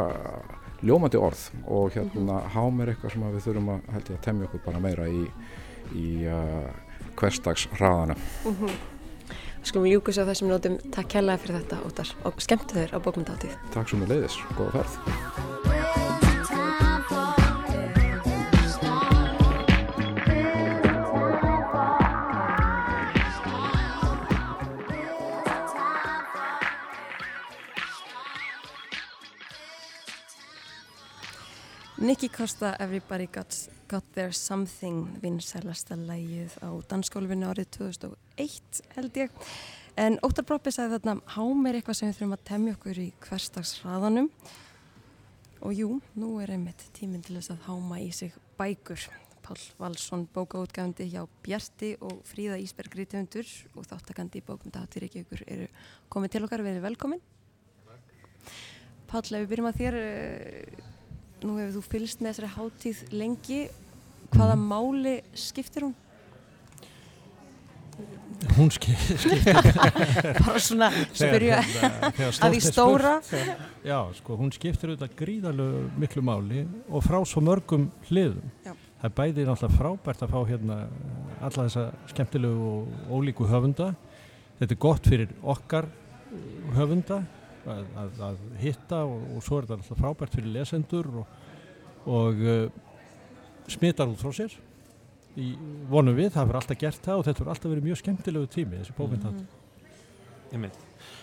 ljómandi orð og hérna hám er eitthvað sem við þurfum að ég að temja okkur bara meira í, í uh, hverstags hraðana. Skulum ljúka svo þessum nótum. Takk kærlega fyrir þetta, Óttar, og skemmtu þér á bókmyndahátíð. Takk svo með leiðis, góða ferð. Nicky Costa, Everybody Got, got Their Something, vinsælasta lægið á dansskólfinu árið 2001 held ég. En Óttar Broppi sagði þarna, hám er eitthvað sem við þurfum að temja okkur í hverstagsraðanum. Og jú, nú er einmitt tíminn til þess að háma í sig bækur. Pál Valsson, bókaútgæfandi hjá Bjarti og Fríða Ísberg Rítumundur og þáttakandi í bókmyndahátti Reykjavíkur eru komið til okkar, verið velkomin. Pál, ef við byrjum að þér, eh, nú hefur þú fylgst með þessari hátíð lengi, hvaða máli skiptir hún? Hún skiptir Bara svona spyrja að því stóra. Já, sko, hún skiptir auðvitað gríðarlegu miklu máli og frá svo mörgum hliðum. Já. Það er bæði náttúrulega frábært að fá hérna alla þessa skemmtilegu og ólíku höfunda. Þetta er gott fyrir okkar höfunda að, að, að hitta og, og svo er þetta alltaf frábært fyrir lesendur og, og uh, smitar út frá sér í vonum við, það hefur alltaf gert það og þetta hefur alltaf verið mjög skemmtilegu tími þessi bókmyndhátt. Einmitt.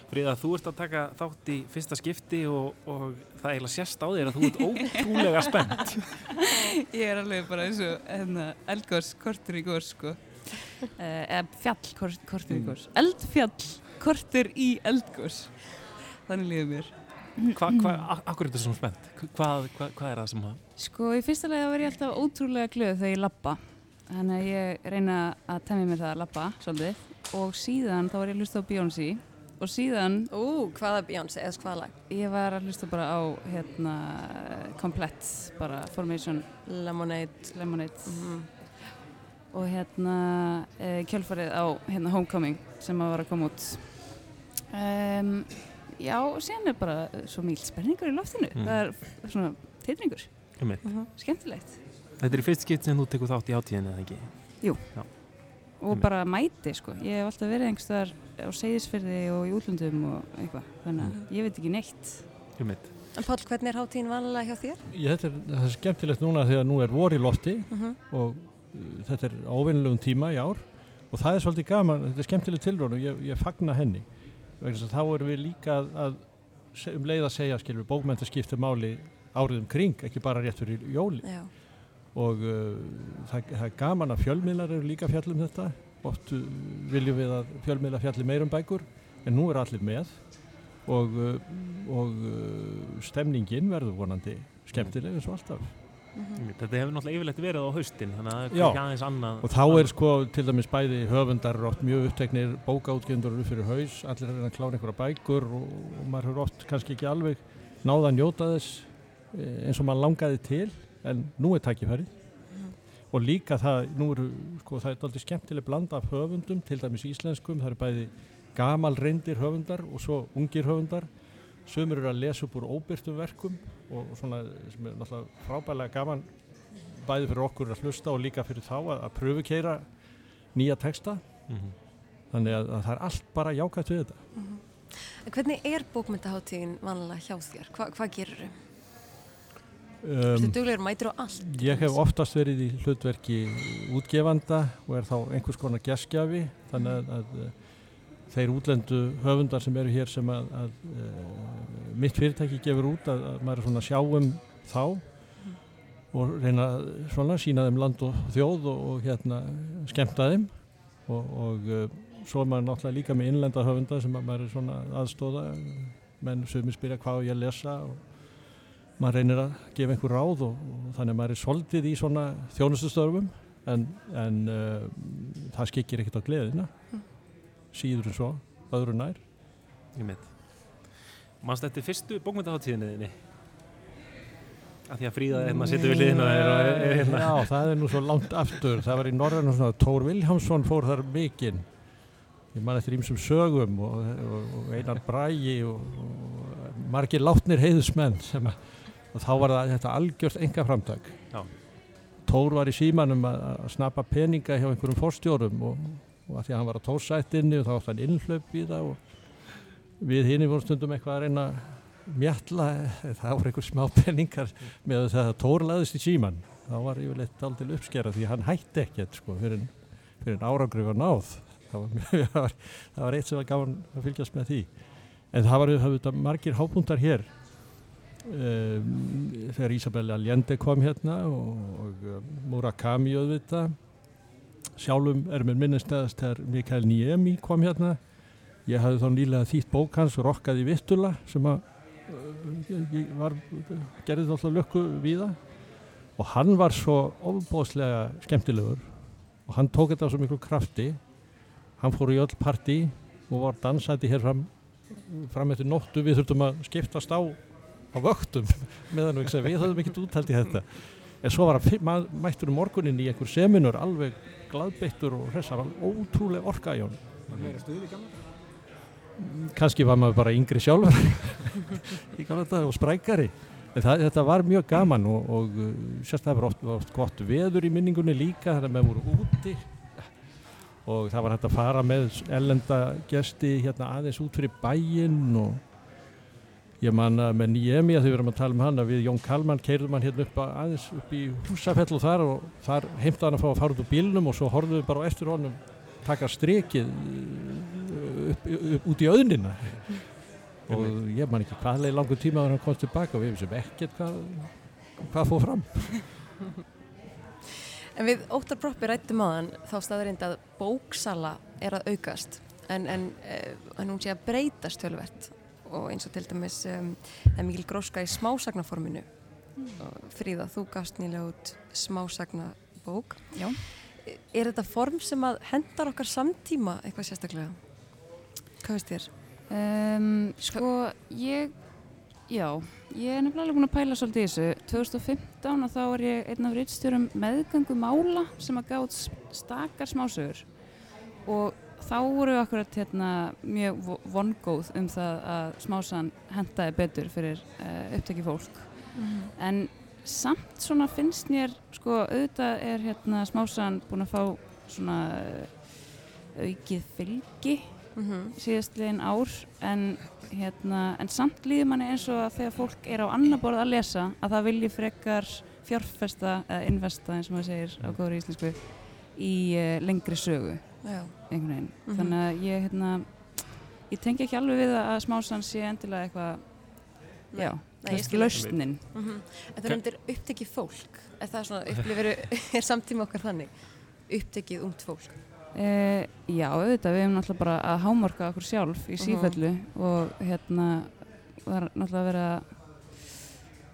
Fríða, þú ert að taka þátt í fyrsta skipti og, og það eiginlega sérst á þér að þú ert ótrúlega spennt. Ég er alveg bara eins og hérna, eldgórs kortur í górs sko. uh, eða fjall kort, kortur í Mm. górs eldfjall kortur í eldgórs þannig líður mér Hvað, hva, akkur er þetta svona spennt? Hvað, hvað er það sem að... Sko í fyrsta lega var ég alltaf ótrúlega glöð þegar ég lappa þannig að ég reyna að temja mér það að lappa svolítið og síðan þá var ég að hlusta á Beyoncé og síðan Ú, hvaða Beyoncé, eða hvaða lag? ég var að hlusta bara á hérna komplett bara Formation Lemonade. Lemonade Mm. og hérna e, kjölfarið á hérna Homecoming sem að var að koma út um, já og síðan er bara svo mýl spenningur í loftinu Mm. það er svona tilningur, Einmitt. skemmtilegt Þetta er í fyrst skipt sem þú tekur þátt í átíðinni, eða ekki? Jú. Já. og Einmitt. bara mæti sko ég hef alltaf verið einhverstaðar á Seyðisfyrði og í útlundum og eitthvað þannig Mm. að ég veit ekki neitt Einmitt. En Pál, hvernig er hátíðin vanlega hjá þér? Ég, þetta er, það er skemmtilegt núna þegar nú er vor í lofti Mhm. og uh, þetta er ávinnilegum tíma í ár og það er svolítið gaman, þetta er skemmtileg tilrónu og ég, ég fagna henni þá erum við líka að, að um leið að segja, skilur, bókmynda skiptir máli árið um kring, ekki bara rétt fyrir jóli Já. og uh, það, það er gaman að fjölmiðlar eru líka fjall um þetta oft uh, viljum við að fjölmiðlar fjalli meir um bækur en nú er allir með og, uh, og uh, stemningin verður vonandi skemmtileg eins og alltaf. Þetta hefur náttúrulega yfirleitt verið á haustin, þannig að það er ekki aðeins annað. og þá er sko til dæmis bæði höfundar oft mjög uppteknir bókaútgefendur eru fyrir haus, allir er að klára einhverja bækur og, og maður hefur oft kannski ekki alveg náða að njóta þess eh, eins og maður langaði til en nú er tækifæri og líka það, nú eru sko það er aldrei skemmtileg blanda af höfundum til dæmis íslenskum, það eru bæði gamal reyndir höfundar og svo ungir höfundar sömur eru að lesa upp úr óbyrtum verkum og svona sem er náttúrulega frábælega gaman bæði fyrir okkur að hlusta og líka fyrir þá að, að pröfukeira nýja texta Mhm. þannig að, að það er allt bara jákvæmt við þetta En hvernig er bókmyndahátíðin vanlega hjá þér? Hva, hvað gerur þau? um, Þú duglegur mætir á allt? Ég hef oftast verið í hlutverki útgefanda og er þá einhvers konar geskjafi þannig að, að þeir útlendu höfundar sem eru hér sem að, að uh, mitt fyrirtæki gefur út að, að maður er svona að sjá um þá og reyna að svona sína þeim land og þjóð og, og hérna skemmta þeim. Og, og uh, svo er maður náttúrulega líka með innlenda höfunda sem að maður er svona aðstóða menn sem spyrja hvað ég að lesa og maður reynir að gefa einhver ráð og, og þannig að maður er soldið í svona þjónustustörfum en, en uh, það skikir ekkert á gleðina síður en svo, öðru nær Einmitt. Manst þetta fyrstu bókmyndaháttíðinni þinni? Af því að Fríða, ef maður setur við liðina hérna. Já, það er nú svo langt aftur það var í Norræn og svona Tór Viljámsson fór þar mikinn ég man eftir ímsum sögum og, og, og Einar Brægi og, og margir látnir heiðusmenn sem að og þá var það þetta algjört enga framtak Já. Tór var í símanum að, að snappa peninga hjá einhverjum fórstjórum og, og að því að hann var á tórsættinni og þá átt hann innhlaup í það og við hinn vorum stundum eitthvað að reyna mjalla, það voru einhver smá peningar með það að Tór laðist í síman þá var yfirleitt aldrei uppskera því hann hætti ekkert sko fyrir, fyrir árangrið var náð. Það var, það, var, var eitt sem var gáðan að fylgjast með því. En það var auðvitað margir hápuntar hér. Um, þegar Isabel Allende kom hérna og, og Murakami auðvitað sjálfum er mér minnistæðast þegar Mikael Niemi kom hérna. Ég hafði þá nýlega þýtt bók hans Rokkaði Vittula sem að uh, var, gerði þá alltaf lökku við það. Og hann var svo ofbóðslega skemmtilegur og hann tók þetta á svo miklu krafti. Hann fór í öll parti og var dansæti hér fram fram eftir nóttu. Við þurftum að skiptast á á vöktum meðan við, höfum ekkert úttalt í þetta en svo var hann mættur um morgunin í einhver seminur alveg gladbeittur og hressar ótrúlega orka í hann kannski var maður bara yngri sjálfur. Í galata og sprækari. En það, þetta var mjög gaman og, og uh, sérstaklega var oft, oft gott veður í minningunni líka þannig að maður voru úti. Og það var hægt að fara með ellenda gesti hérna aðeins út fyrir bæinn og ég man að með Niemi að þau verðum að tala um hann að við Jón Kalman keirðum hann hérna upp að, aðeins upp í húsafell og þar og þar heimta hann að fá að fara út úr bílnum og svo horfum við bara á eftir honum taka strikið upp, upp, upp út í auðnina. Og ég man ekki hvað leið langur tíma að hann komst tilbaka og við vissum ekkert hvað, hvað fóð fram. En við óttar proppi rættum á þann þá staðurind að bóksala er að aukast en, en, en hún sé að breytast tölvert og eins og til dæmis um, það er mikil gróska í smásagnaforminu mm. Fríða, þú gafst nýlega út smásagnabók Já. Er þetta form sem að hendar okkar samtíma eitthvað sérstaklega? Hvað veist þér? Um, sko, ég já, ég er nefnilega búin að pæla svolítið þessu 2015 og þá var ég einn af rittstjórum meðgöngu mála sem að gátt stakar smásögur og þá voru akkurat hérna, mjög vongóð um það að smásan hendaði betur fyrir uh, upptæki fólk mm -hmm. en samt svona finnst mér sko auðvitað er hérna smásan búin að fá svona uh, aukið fylgi mm -hmm. síðastlegin ár en, hérna, en samt líður manni eins og að þegar fólk er á annar borð að lesa að það vilji frekar fjárfesta eða investa eins og maður segir á góður íslensku í uh, lengri sögu einhvern veginn. Mm -hmm. þannig að ég hérna, ég tengi ekki alveg við að smásan sé endilega eitthvað já, kannski lausnin. Mm -hmm. En það er undir upptekið fólk. Er það svona, upplifir, er samtíma okkar þannig? Upptekið ungt fólk. Uh, já, auðvitað, við hefum náttúrulega bara að hámarka okkur sjálf í sífellu uh -huh. og hérna það er náttúrulega að vera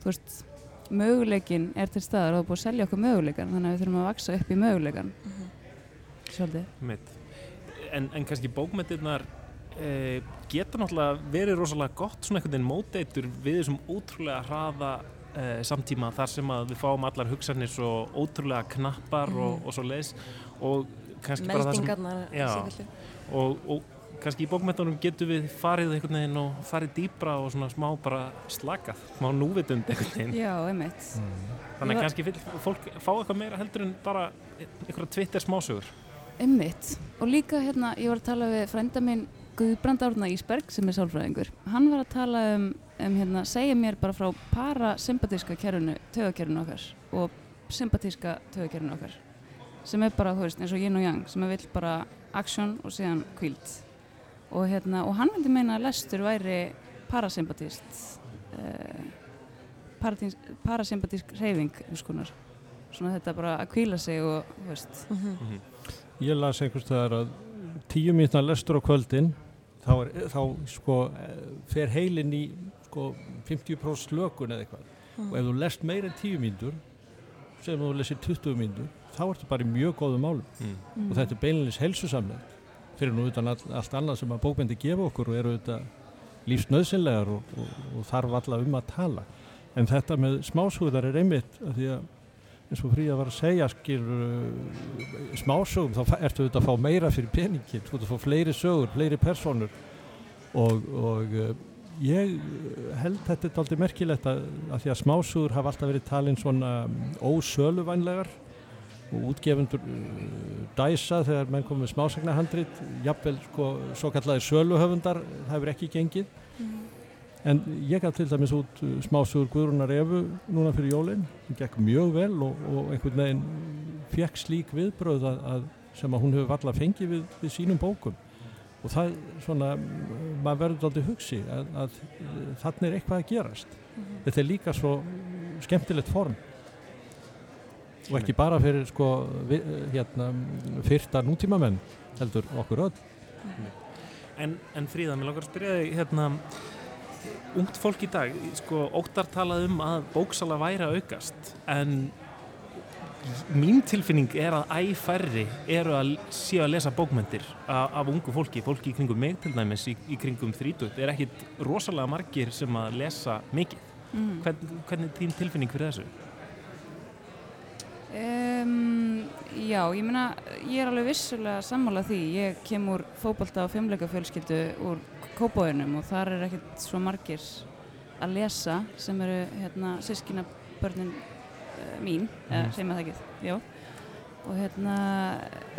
þú veist, möguleikin er til staðar og það er búið að selja okkur möguleikan þannig að við þurfum að vaksa upp í möguleikan -huh. Svolítið. En, en kannski bókmyndirnar eh, geta náttúrulega verið rosalega gott svona einhvern veginn móteitur við þessum ótrúlega hraða eh, samtíma þar sem að við fáum allar hugsanir svo ótrúlega knappar -huh. og, og svo leis og meldingarnar og, og kannski í bókmyndunum getur við farið einhvern veginn og farið dýbra og svona smá bara slakað, smá núvitund einhvern veginn. Já, einmitt. Mm. Þannig að kannski fólk fá eitthvað meira heldur en bara einhverja Twitter smásögur Einmitt, og líka hérna ég var að tala við frænda minn Guðbrand Árna Ísberg sem er sálfræðingur. Hann var að tala um, um hérna, segja mér bara frá parasympatíska kerfinu, tögakerfinu okkar og sympatíska tögakerfinu okkar. Sem er bara, þú veist, eins og yin og yang sem er vill bara aksjón og síðan kvíld og hérna, og hann myndi meina að lestur væri parasympatíst uh, parasympatísk reyfing skonar. svona þetta bara að kvíla sig og, þú veist. Mm -hmm. Ég las einhvers þegar að tíu mínutna lestur á kvöldin þá, er, þá sko fer heilin í sko 50% slökun eða eitthvað mm. og ef þú lest meira en tíu mínutur sem þú lesir 20 mínutur þá ertu bara í mjög góðum málum mm. Og þetta er beinleins helsusamlega fyrir nú utan all, allt annað sem að bókmyndi gefa okkur og eru þetta lífsnöðsynlegar og, og, og þarf alla um að tala en þetta með smásúðar er einmitt að því að eins og Fríða var að segja skil uh, smásögum þá ertu auðvitað að fá meira fyrir peningin þú ert að fá fleiri sögur, fleiri personur og, og uh, ég held þetta er aldrei merkilegt að, að því að smásugur hafa alltaf verið talin svona ósöluvænlegar og útgefundur uh, dæsa þegar menn komið smásagnahandrit jafnvel sko svo kallaði söluhöfundar það hefur ekki gengið mm. En ég gaf til dæmis út smásugur Guðrunar Efu núna fyrir jólinn það gekk mjög vel og, og einhvern veginn fekk slík viðbröð að, að sem að hún hefur valla fengið við, við sínum bókum. Og það svona, maður verður aldrei hugsi að, að þannig er eitthvað að gerast. Mm -hmm. þetta er líka svo skemmtilegt form. Og ekki bara fyrir sko vi, hérna, fyrta nútímamenn heldur okkur öll. En, en Fríða, mér langar að spyrja þig hérna, ungt fólk í dag sko, óttar talað um að bóksala væri að aukast en mín tilfinning er að æfærri eru að séu að lesa bókmyndir af, af ungu fólki, fólki í kringum mig til dæmis, í, í kringum þrítut er ekkit rosalega margir sem að lesa mikið. Mm. Hvern, hvernig er þín tilfinning fyrir þessu? Um, já, ég meina, ég er alveg vissulega sammálað því. Ég kem úr fókbalta og femleika fjölskyldu úr kópáinum og þar er ekkit svo margir að lesa sem eru hérna, sískina börnin mín, eða mm. segjum að það ekki? Já, og hérna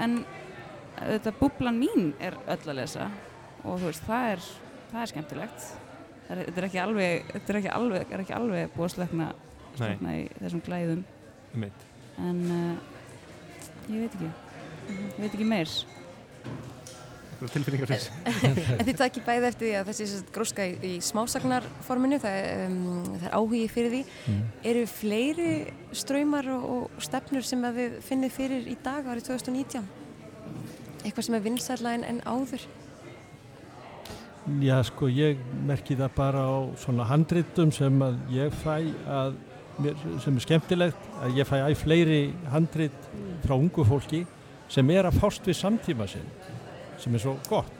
en þetta búblan mín er öll að lesa og þú veist, það er, það er skemmtilegt. Það er, þetta er ekki alveg þetta er ekki alveg, er ekki alveg búið að slökna slökna í þessum glæðum. Mitt. en uh, ég veit ekki. Ég veit ekki meir tilfinningar þess En þið takk í bæði eftir því að þessi gróska í, í smásagnarforminu það, um, það er áhugi fyrir því. Mm. eru fleiri ströymar og, og stefnur sem að þið finnið fyrir í dag árið 2019 eitthvað sem er vinsarlega en, en áður? Já sko ég merki það bara á svona handritum sem að ég fæ að mér, sem er skemmtilegt að ég fæ að fleiri handrit frá ungu fólki sem er að fást við samtíma sinn sem er svo gott.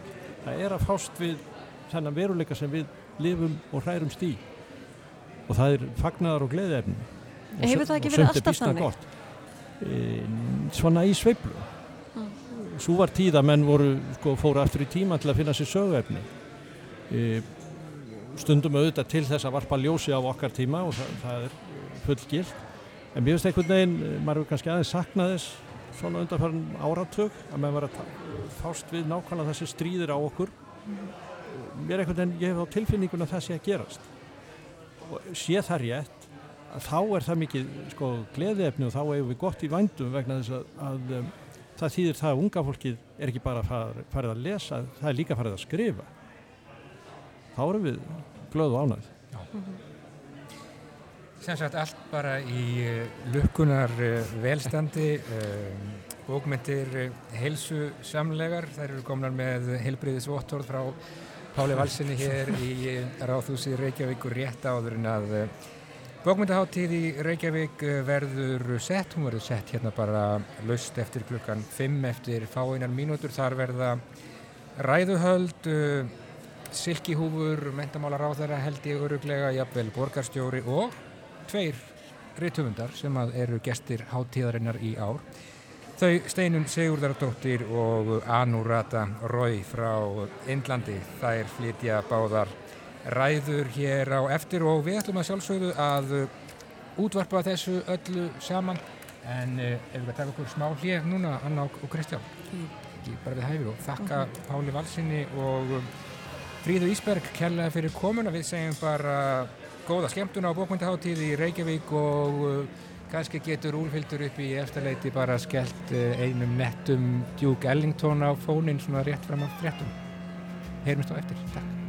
Það er að fást við þennan veruleika sem við lifum og hrærumst í og það er fagnar og gleðefn og Hefur það ekki verið alltaf þannig? E, svona í sveiblu mm. svo var tíð að menn voru sko, fóru aftur í tíma til að finna sér söguefni. E, stundum auðvitað til þess að varpa ljósi á okkar tíma og það, það er fullgilt. En mér finnst einhvern veginn, maður hefur kannski aðeins saknað þess svona undanfærin áratug að maður var að fást við nákvæmlega þessi stríðir á okkur. Mér er einhvern veginn, ég hef á tilfinningun að það sé að gerast. Og sé það rétt að þá er það mikið sko gleðiðefni og þá hefur við gott í vandum vegna þess að, að um, það þýðir það að unga fólkið er ekki bara farið, farið að lesa, það er líka farið að skrifa. Þá erum við glöð og ánægð sem sagt allt bara í eh, lukkunar eh, velstandi um, bókmyndir heilsu samlegar þær eru komnar með heilbriðisvottorð frá Páli Valsinni hér í Ráðhúsi Reykjavík og rétt áður en að bókmyndaháttíð í Reykjavík verður sett, hún verður sett hérna bara löst eftir klukkan 5 eftir fáinar mínútur, þar verða ræðuhöld silkihúfur, mentamálar á þeirra held ég öruglega, jafnvel borgarstjóri og tveir ritthufundar sem eru gestir háttíðarinnar í ár. Þau Steinun Sigurðardóttir og Anurata Rói frá Indlandi. Þær flytja báðar ræður hér á eftir og við ætlum að sjálfsögðu að útvarpa þessu öllu saman en ef við að taka okkur smá hlið núna, Anna og Kristján ekki bara við hæfi og þakka -hmm. Páli Valsinni og Fríðu Ísberg kærlega fyrir komuna, við segjum bara góða skemmtuna á bókmyndaháttíð í Reykjavík og uh, kannski getur úlfildur upp í eftirleiti bara skellt uh, einum nettum Duke Ellington á fónin svona rétt fram á fréttum. Heyrumst á eftir. Takk.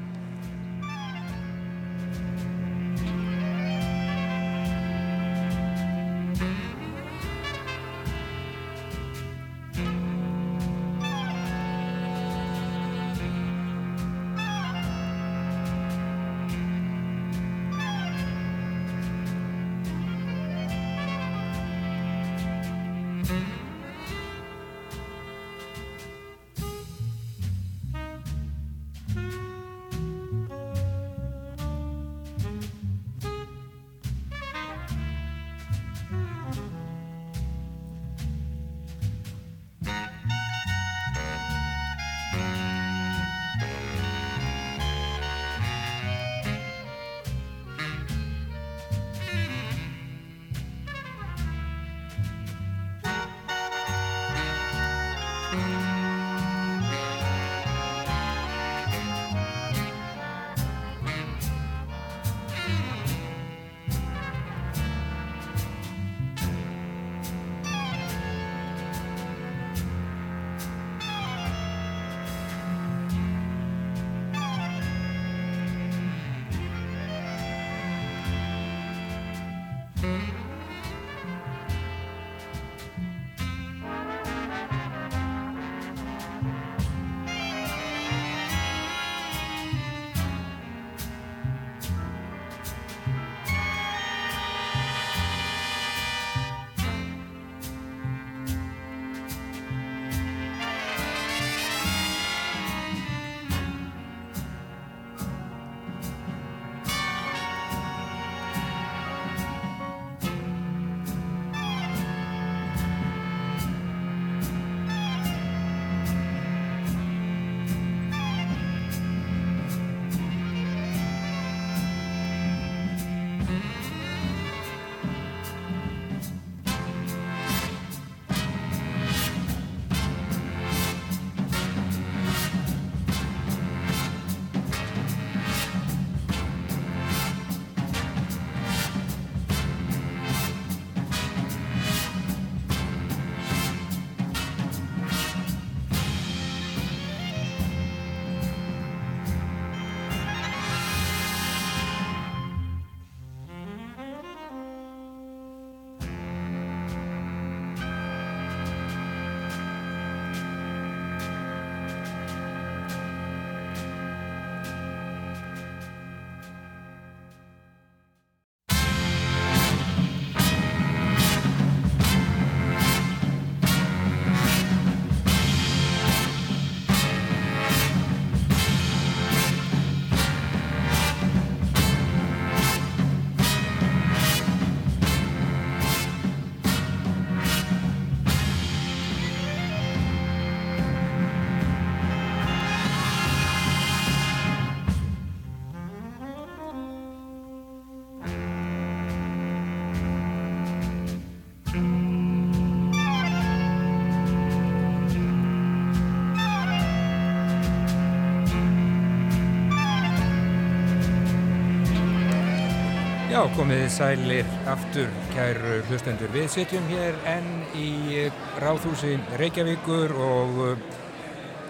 Já, komið sælir aftur, kæru hlustendur. Við sitjum hér enn í Ráðhúsi Reykjavíkur og uh,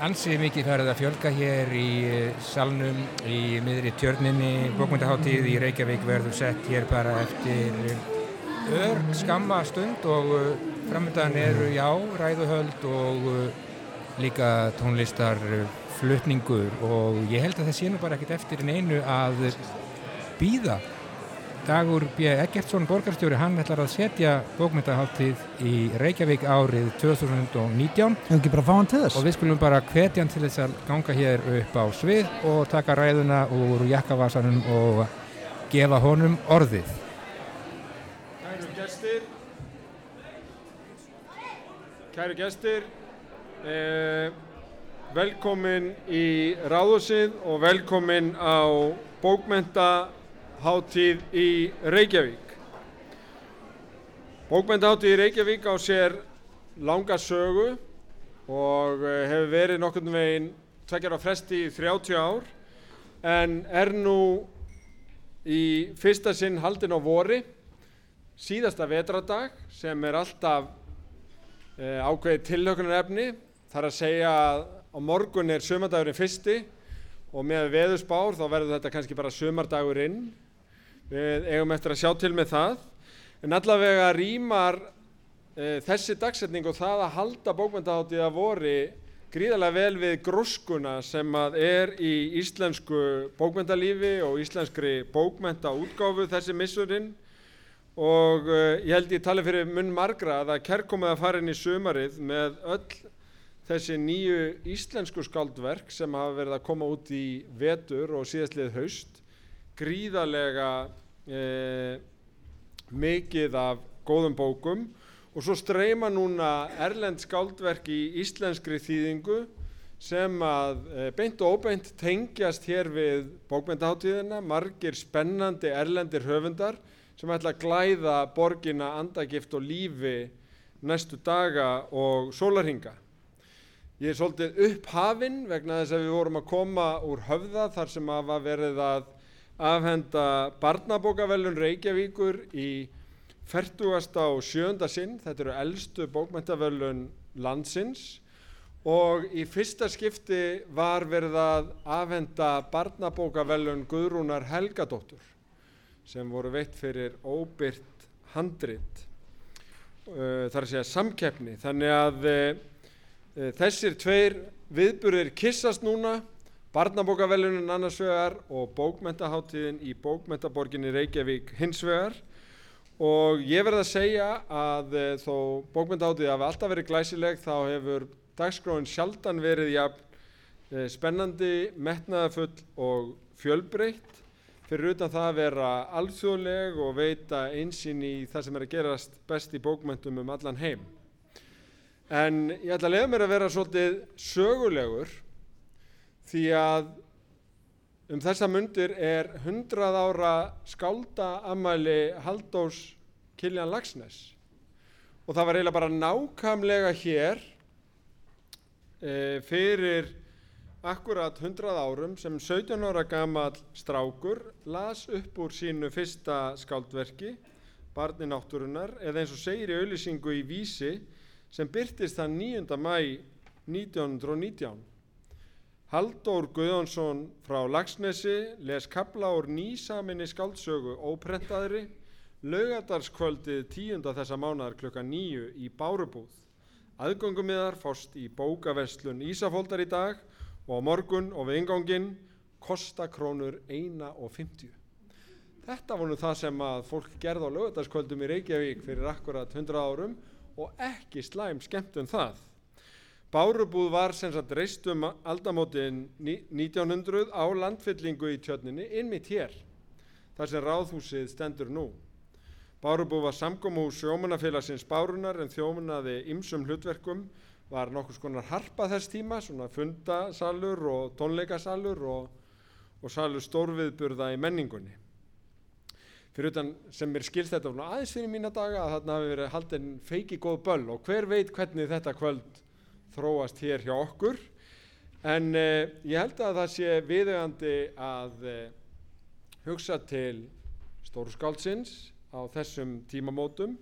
ansið mikið færið að fjölga hér í uh, salnum í miðri tjörninni. Bókmyndaháttíð í Reykjavík verður sett hér bara eftir ör skamma stund og framöndan eru já, ræðuhöld og líka tónlistar flutningur og ég held að það sé nú bara ekkert eftir en einu að býða Dagur B. Eggertsson, borgarstjóri, hann ætlar að setja bókmyndaháttíð í Reykjavík árið 2019. Hefur ekki bara fá hann til þess? Og við skulum bara hvetja hann til þess að ganga hér upp á svið og taka ræðuna úr jakkavasanum og gefa honum orðið. Kæru gestir, kæru gestir, eh, velkomin í Ráðhúsið og velkomin á bókmyndaháttíð í Reykjavík. Bókmennaháttíð í Reykjavík á sér langa sögu og eh, hefur verið nokkurnu veginn tvekjar á fresti í 30 ár en er nú í fyrsta sinn haldin á vori, síðasta vetradag sem er alltaf e, ákveðið tillökunarefni. Það er að segja að á morgun er sömardagurinn fyrsti og með veðusbár þá verður þetta kannski bara sömardagurinn við eigum eftir að sjá til með það. En allavega rýmar e, þessi dagsetning og það að halda bókmyndaháttið að vori gríðarlega vel við gróskuna sem að er í íslensku bókmyndalífi og íslenskri bókmyndaútgáfu þessi missurinn og e, ég held ég tali fyrir munn margra að það kerkomið að fara inn í sumarið með öll þessi nýju íslensku skaldverk sem hafa verið að koma út í vetur og síðastlið haust. Gríðarlega e, mikið af góðum bókum og svo streyma núna erlend skáldverk í íslenskri þýðingu sem að e, beint og óbeint tengjast hér við bókmyndaháttíðina, margir spennandi erlendir höfundar sem ætla að glæða borgina andagift og lífi næstu daga og sólarhinga. Ég er svolítið upphafinn vegna þess að við vorum að koma úr höfða þar sem að var verið að afhenda barnabókavelun Reykjavíkur í 40. og 7. sinn, þetta eru eldstu bókmæntavelun landsins og í fyrsta skipti var verið að afhenda barnabókavelun Guðrúnar Helgadóttur sem voru veitt fyrir óbyrt handrit, uh, þar að segja samkeppni. Þannig að uh, þessir tveir viðburðir kissast núna Barnabókavelunin annars vegar og bókmentaháttíðin í bókmentaborginni Reykjavík hins vegar og ég verði að segja að e, þó bókmentaháttíði hafi alltaf verið glæsileg þá hefur dagskráin sjaldan verið jafn e, spennandi, metnaðafull og fjölbreytt fyrir utan það að vera alþjóðleg og veita einsinn í það sem er að gerast best í bókmentum um allan heim. En ég ætla að leiða mér að vera svolítið sögulegur því að um þessa mundir er 100 ára skáldaamæli Haldós Kiljan Lagsnes og það var eiginlega bara nákamlega hér e, fyrir akkurat 100 árum sem 17 ára gamal strákur las upp úr sínu fyrsta skáldverki Barni náttúrunar eða eins og segir í auðlýsingu í Vísi sem byrtist það 9. mæ 1919 Halldór Guðjónsson frá Lagsnesi les kabla úr nýsaminni skáldsögu óprentaðri laugardarskvöldið tíunda þessa mánar klukka nýju í Bárubúð. Aðgöngumiðar fást í bókaverslun Ísafóldar í dag og á morgun og við ingangin kostakrónur eina og fymtju. Þetta voru það sem að fólk gerði á laugardarskvöldum í Reykjavík fyrir akkurat 100 árum og ekki slæm skemmt um það. Bárubúð var sem sagt reist um aldamótin 1900 á landfyllingu í tjörninni innmitt hér, þar sem ráðhúsið stendur nú. Bárubúð var samgómhús sjómanafélagsins Bárunar en þjómunaði ymsum hlutverkum, var nokkus konar harpa þess tíma, svona fundasalur og tónleikasalur og, og salur stórviðburða í menningunni. Fyrir utan sem mér skilst þetta aðeins fyrir mína daga að þarna hafi verið haldin feiki góð böll og hver veit hvernig þetta kvöld þróast hér hjá okkur. En eh, ég held að það sé viðegandi að eh, hugsa til stórskáldsins á þessum tímamótum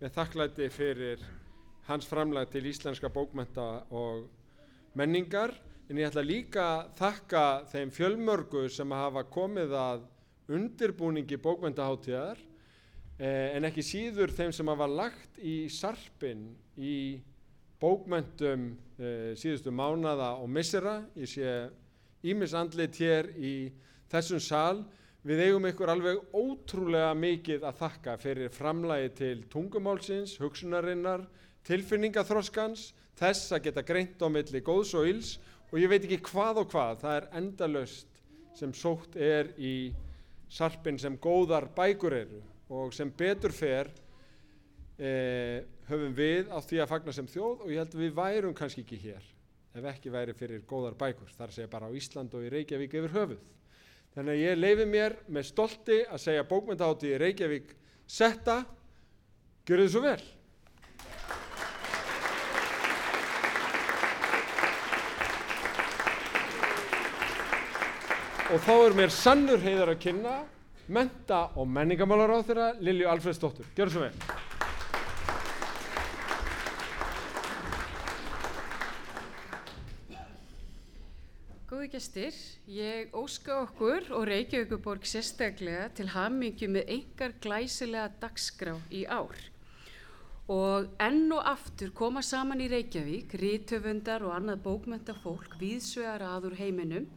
með þakklæti fyrir hans framlag til íslenska bókmenta og menningar. En ég ætla líka að þakka þeim fjölmörgu sem hafa komið að undirbúningi bókmentaháttíðar eh, en ekki síður þeim sem hafa lagt í sarpin í bókmentum eh, síðustu mánada og missera. Ég sé ímisandlit hér í þessum sal. Við eigum ykkur alveg ótrúlega mikið að þakka fyrir framlægi til tungumálsins, hugsunarinnar, tilfinningaþroskans, þess að geta greint á milli góðs og íls og ég veit ekki hvað og hvað, það er endalöst sem sótt er í sarpin sem góðar bækur eru og sem betur fer eh, höfum við á því að fagna sem þjóð og ég held að við værum kannski ekki hér ef ekki væri fyrir góðar bækur, þar segja bara á Ísland og í Reykjavík yfir höfuð. Þannig að ég leifi mér með stolti að segja bókmyndahátti í Reykjavík setta, gjör þið svo vel. Og þá er mér sannur heiðar að kynna menta og menningamálar á þeirra Lilju Alfredsdóttur. Gjör svo vel. Góði gestir, ég óska okkur og Reykjavíkuborg sérstaklega til hamingju með einhver glæsilega dagskrá í ár. Og enn og aftur koma saman í Reykjavík, rítöfundar og annað bókmentafólk viðsvegar aður heiminum.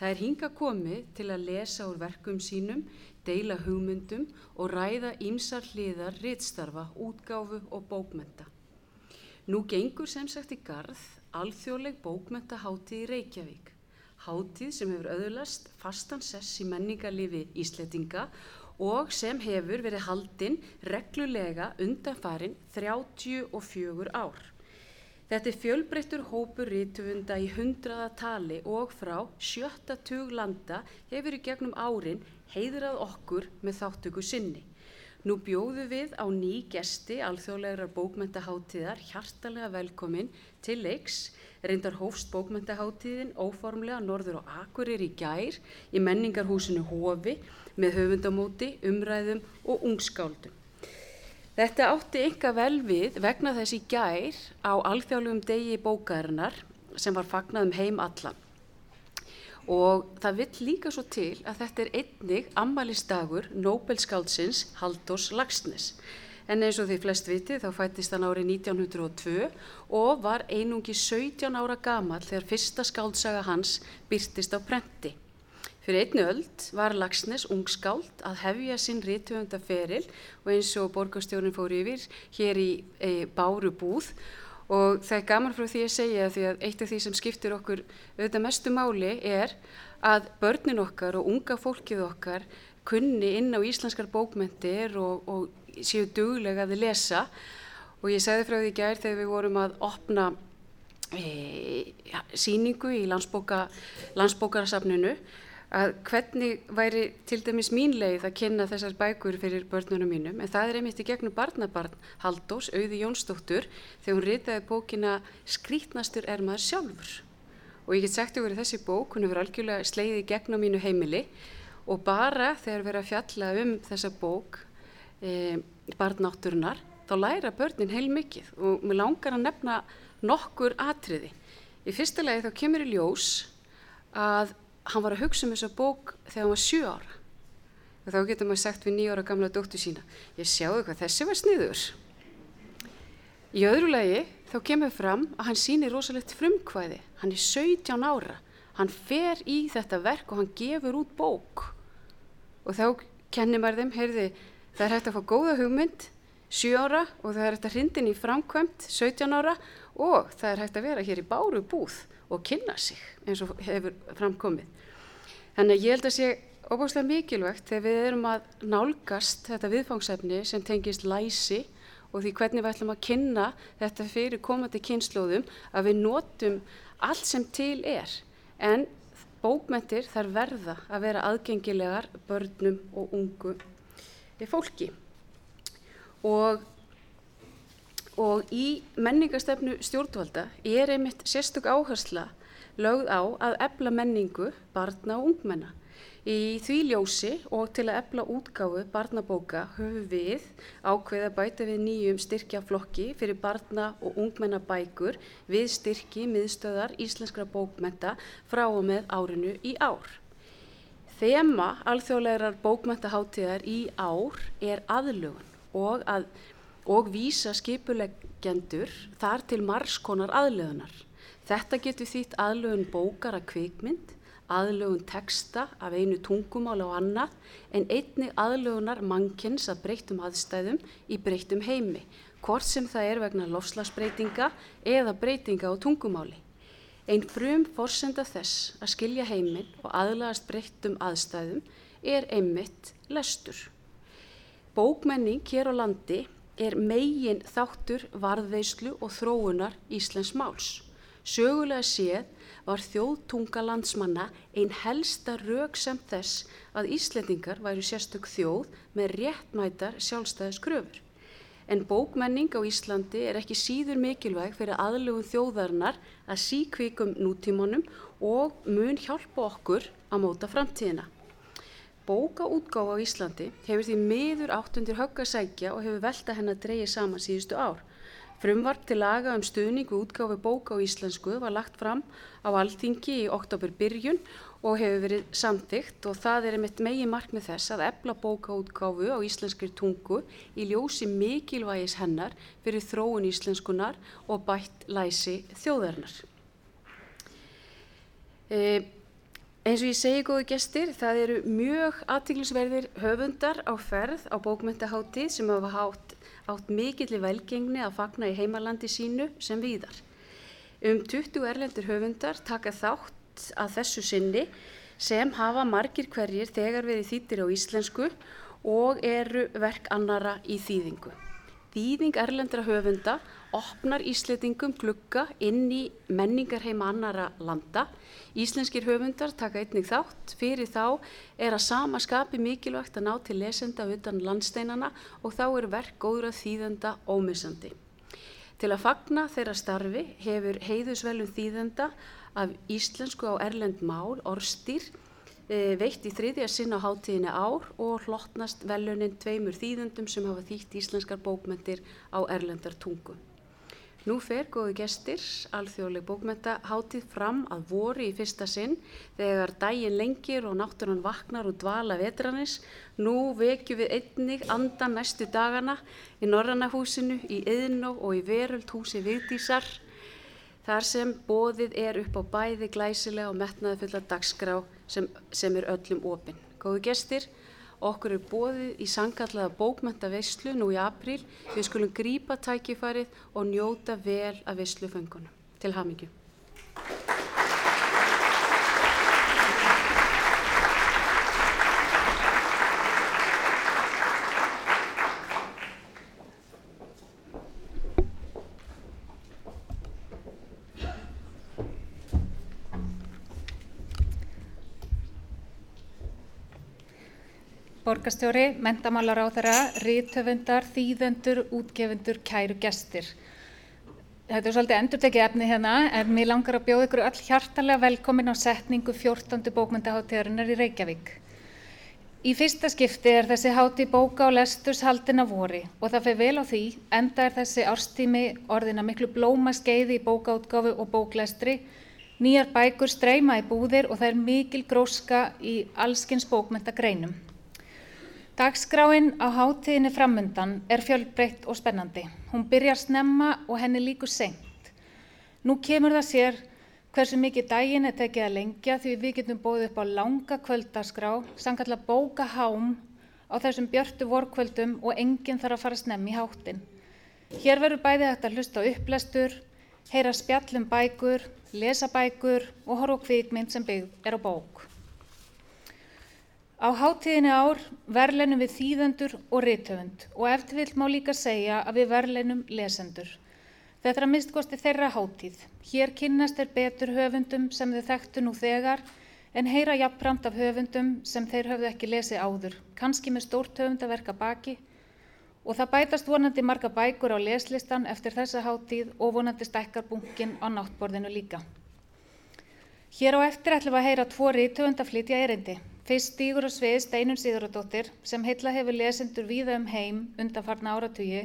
Það er hinga komið til að lesa úr verkum sínum, deila hugmyndum og ræða ímsar hliðar, ríttstarfa, útgáfu og bókmenta. Nú gengur sem sagt í garð alþjóðleg bókmentahátti í Reykjavík. Hátíð sem hefur öðulast fastan sess í menningarlifi Ísletinga og sem hefur verið haldinn reglulega undanfarin 34 ár. Þetta er fjölbreyttur hópur rítuvunda í hundraða tali og frá sjötta tug landa hefur í gegnum árin heiðrað okkur með þáttöku sinni. Nú bjóðu við á ný gesti alþjóðlegar bókmentaháttíðar hjartalega velkomin til leiks. Reyndar hófst bókmentaháttíðin óformlega norður á Akurir í gær í menningarhúsinu Hofi með höfundamóti, umræðum og ungskáldum. Þetta átti enga vel við vegna þess í gær á alþjóðlegum degi bókarinnar sem var fagnað um heim allan. Og það vill líka svo til að þetta er einnig ammaliðsdagur Nobelskáldsins Haldós Lagsnes. En eins og því flest viti þá fættist hann árið 1902 og var einungi 17 ára gamal þegar fyrsta skáldsaga hans byrtist á prenti. Fyrir einni öld var Lagsnes ungskáld að hefja sinn rítuöndaferil og eins og borgarstjórnin fór yfir hér í e, Báru búð og það er gaman frá því að segja því að eitt af því sem skiptir okkur auðvitað mestu máli er að börnin okkar og unga fólkið okkar kunni inn á íslenskar bókmentir og, og séu duglega að lesa. Og ég segði frá því gær þegar við vorum að opna e, ja, síningu í landsbóka, landsbókarasafninu að hvernig væri til dæmis mín leið að kynna þessar bækur fyrir börnunum mínum. En það er einmitt í gegnum barnabarn Haldós, Auði Jónsdóttur þegar hún ritaði bókina Skrítnastur er maður sjálfur. Og ég get sagt ykkur að þessi bók hún hefur algjörlega sleiði gegnum mínu heimili. Og bara þegar við erum að fjalla um þessa bók e, barnátturinnar þá læra börnin heil mikið og mér langar að nefna nokkur atriði. Í fyrsta legi þá kemur í ljós að hann var að hugsa um þessa bók þegar hann var 7 ára. Og þá getur maður sagt við 9 ára gamla dóttu sína ég sjáu hvað þessi var sniður. Í öðru lagi þá kemur fram að hann sýnir rosalegt frumkvæði. Hann er 17 ára. Hann fer í þetta verk og hann gefur út bók. Og þá kennir maður þeim heyrði, það er hægt að fá góða hugmynd 7 ára og það er hægt að hrindin í framkvæmt 17 ára og það er hægt að vera hér í báru búð og kynna sig eins og hefur framkomið. Þannig að ég held að sé óbúslega mikilvægt þegar við erum að nálgast þetta viðfangsefni sem tengist læsi og því hvernig við ætlum að kynna þetta fyrir komandi kynnslóðum að við notum allt sem til er en bókmentir þar verða að vera aðgengilegar börnum og ungu fólki og og í menningarstefnu stjórnvalda er einmitt sérstök áhersla lögð á að ebla menningu barna og ungmenna. Í því ljósi og til að efla útgáfu barnabóka höfum við ákveð að bæta við nýjum styrkjaflokki fyrir barna og ungmennabækur við styrki miðstöðar íslenskra bókmenta frá og með árinu í ár. Þema alþjóðlegar bókmentaháttíðar í ár er aðlugun og, að, og vísa skipuleggendur þar til margskonar aðlugunar. Þetta getur þýtt aðlugun bókar að kvikmynd, aðlugun teksta af einu tungumáli á annað en einni aðlugunar mannkins að breytum aðstæðum í breytum heimi, hvort sem það er vegna lofslagsbreytinga eða breytinga á tungumáli. Einn frum forsenda þess að skilja heiminn og aðlagast breyttum aðstæðum er einmitt lestur. Bókmenning hér á landi er megin þáttur varðveislu og þróunar Íslands máls. Sögulega séð var þjóðtunga landsmanna einn helsta rauk sem þess að Íslendingar væru sérstök þjóð með réttmætar sjálfstæðiskröfur en bókmenning á Íslandi er ekki síður mikilvæg fyrir aðlugum þjóðarinnar að síkvikum nútímanum og mun hjálpa okkur að móta framtíðina. Bókaútgáfa á Íslandi hefur því miður áttundir höggasækja og hefur velta henn að dreyja saman síðustu ár. Frumvart til laga um stuðningu útgáfi bóka á íslensku var lagt fram á alþingi í oktober byrjun og hefur verið samþygt og það er einmitt megi markmið þess að ebla bókaútgáfu á íslenskri tungu í ljósi mikilvægis hennar fyrir þróun íslenskunar og bætt læsi þjóðarinnar. E, eins og ég segi góðu gestir, það eru mjög aðtiklisverðir höfundar á ferð á bókmyndaháttið sem hafa hátt átt mikillir velgengni að fagna í heimalandi sínu sem víðar. Um 20 erlendur höfundar taka þátt að þessu sinni sem hafa margir hverjir þegar verið þýttir á íslensku og eru verk annara í þýðingu. Þýðing erlendra höfunda opnar Ísletingum glugga inn í menningarheima annara landa. Íslenskir höfundar taka einnig þátt. Fyrir þá er að sama skapi mikilvægt að ná til lesenda utan landsteinana og þá er verk góður að þýðenda ómissandi. Til að fagna þeirra starfi hefur heiðusvelum þýðenda af íslensku á erlend mál, orstýr, E, veitt í þriðja sinn á hátíðinni ár og hlottnast velunin tveimur þýðendum sem hafa þýtt íslenskar bókmentir á erlendar tungu. Nú fer góðu gestir, alþjóðleg bókmenta, hátíð fram að voru í fyrsta sinn þegar dægin lengir og náttúrann vaknar og dvala vetranis. Nú vekju við einnig andan næstu dagana í Norrannahúsinu, í Yðnó og í Veröld húsi Vigdísar þar sem bóðið er upp á bæði glæsilega og metnaði fulla dagskrá sem, sem er öllum opinn. Góðu gestir, okkur er bóðið í sangallaða bókmenta veislu nú í apríl. Við skulum grípa tækifærið og njóta vel af veisluföngunum. Til hamingju. Borgastjóri, mentamálar á þeirra, rítöfundar, þýðendur, útgefundur, kæru gestir. Þetta er svolítið endur tekið efni hérna en mér langar að bjóða ykkur öll hjartalega velkomin á setningu 14. bókmyndaháttíðarinnar í Reykjavík. Í fyrsta skipti er þessi hátti bóka og lesturs haldin af vori og það fyrir vel á því enda er þessi árstími orðina miklu blóma skeiði í bókaútgáfu og bóklestri Nýjar bækur streyma í búðir og það er mikil gróska í allskins bókmyndagreinum. Dagskráin á hátíðinni framundan er fjölbreytt og spennandi. Hún byrjar snemma og henni líkur seint. Nú kemur það sér hversu mikið daginn er tekið að lengja því við getum bóðið upp á langa kvöldaskrá, samkalla bóka hám á þessum björtu vorkvöldum og enginn þarf að fara snemm í háttin. Hér verður bæði hægt að hlusta á upplestur, heyra spjallum bækur, lesa bækur og horfa kvíkmynd sem byggð er á bók. Á hátíðinni ár verlenum við þýðendur og rithöfund og eftir vill má líka segja að við verlenum lesendur. Þetta er að mistkosti þeirra hátíð. Hér kynnast er betur höfundum sem þau þekktu nú þegar en heyra jafnframt af höfundum sem þeir höfðu ekki lesið áður, kannski með stórt höfundaverka baki og það bætast vonandi marga bækur á leslistan eftir þessa hátíð og vonandi stækkar bunkin á náttborðinu líka. Hér á eftir ætlum við að heyra tvo rithöfunda flytja erindi. Fyrst stígur á svið Steinun Sigurðardóttir sem heilla hefur lesendur víða um heim undanfarna áratugi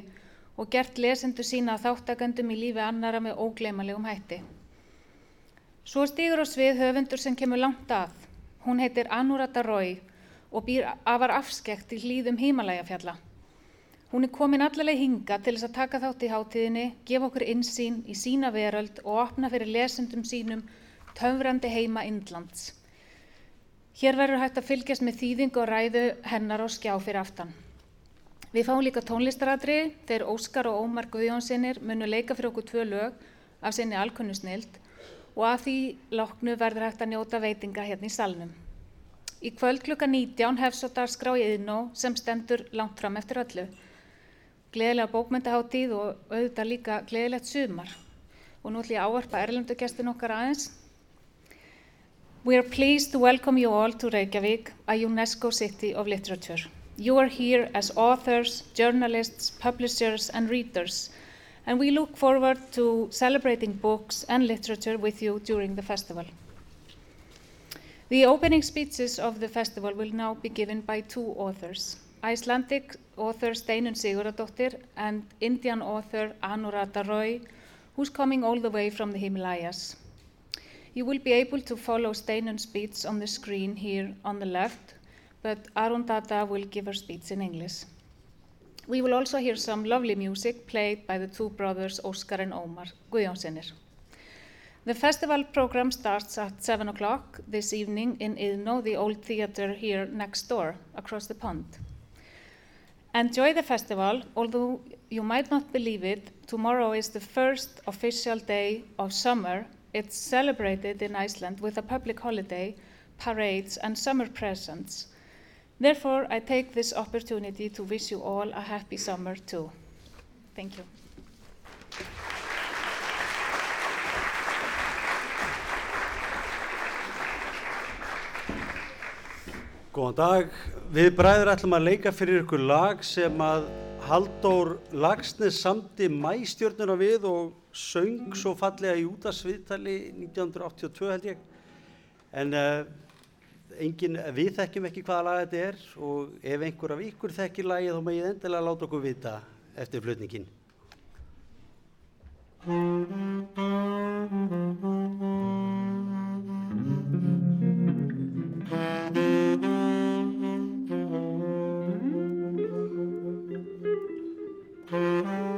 og gert lesendur sína þáttakandum í lífi annara með óglemalegum hætti. Svo stígur á svið höfundur sem kemur langt að. Hún heitir Anurata Roy og býr afar afskekt í hlýðum Himalæjafjalla. Hún er komin allaveg hinga til þess að taka þátt í hátíðinni, gefa okkur insýn í sína veröld og opna fyrir lesendum sínum töfrandi heima Indlands. Hér verður hægt að fylgjast með þýðing og ræðu hennar og skjá fyrir aftan. Við fáum líka tónlistaradri þegar Óskar og Ómar Guðjónsinnir munu leika fyrir okkur tvö lög af sinni alkunnusnild og að því láknu verður hægt að njóta veitinga hérna í salnum. Í kvöld klukka 19 hefst svo dagskrá í Yðnó sem stendur langt fram eftir öllu. Gleðilega bókmyndaháttíð og auðvitað líka gleðilegt sumar. Og nú ætlum ég að ávarpa erlendu gestin okkar aðeins We are pleased to welcome you all to Reykjavik, a UNESCO city of literature. You are here as authors, journalists, publishers, and readers, and we look forward to celebrating books and literature with you during the festival. The opening speeches of the festival will now be given by two authors Icelandic author Steinun Sigurðardóttir and Indian author Anurata Roy, who's coming all the way from the Himalayas. You will be able to follow Steinun's speech on the screen here on the left, but Arundata will give her speech in English. We will also hear some lovely music played by the two brothers Oscar and Omar Guðjónsinnir. The festival program starts at 7 o'clock this evening in Idno, the old theater here next door, across the pond. Enjoy the festival, although you might not believe it, tomorrow is the first official day of summer it's celebrated in Iceland with a public holiday, parades, and summer presents. Therefore, I take this opportunity to wish you all a happy summer too. Thank you. Góðan dag. Við bræður ætlum að leika fyrir ykkur lag sem að Haldur Lagsnes samti mæstjörnuna við og söng svo fallega í útasviðtali 1982 held ég. En eh, uh, engin, við þekkjum ekki hvaða laga þetta er og ef einhver af ykkur þekkir lagi þá megið endilega láta okkur vita eftir flutningin Música Música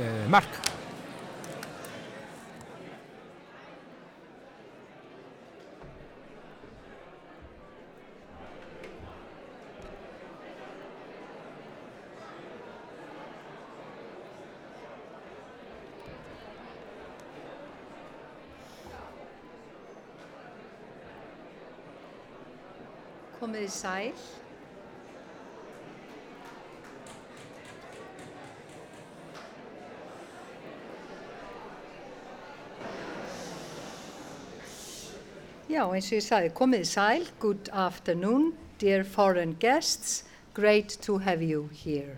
Mark. Komið í sæl. Já, eins og ég sagði, komið sæl. Good afternoon, dear foreign guests. Great to have you here.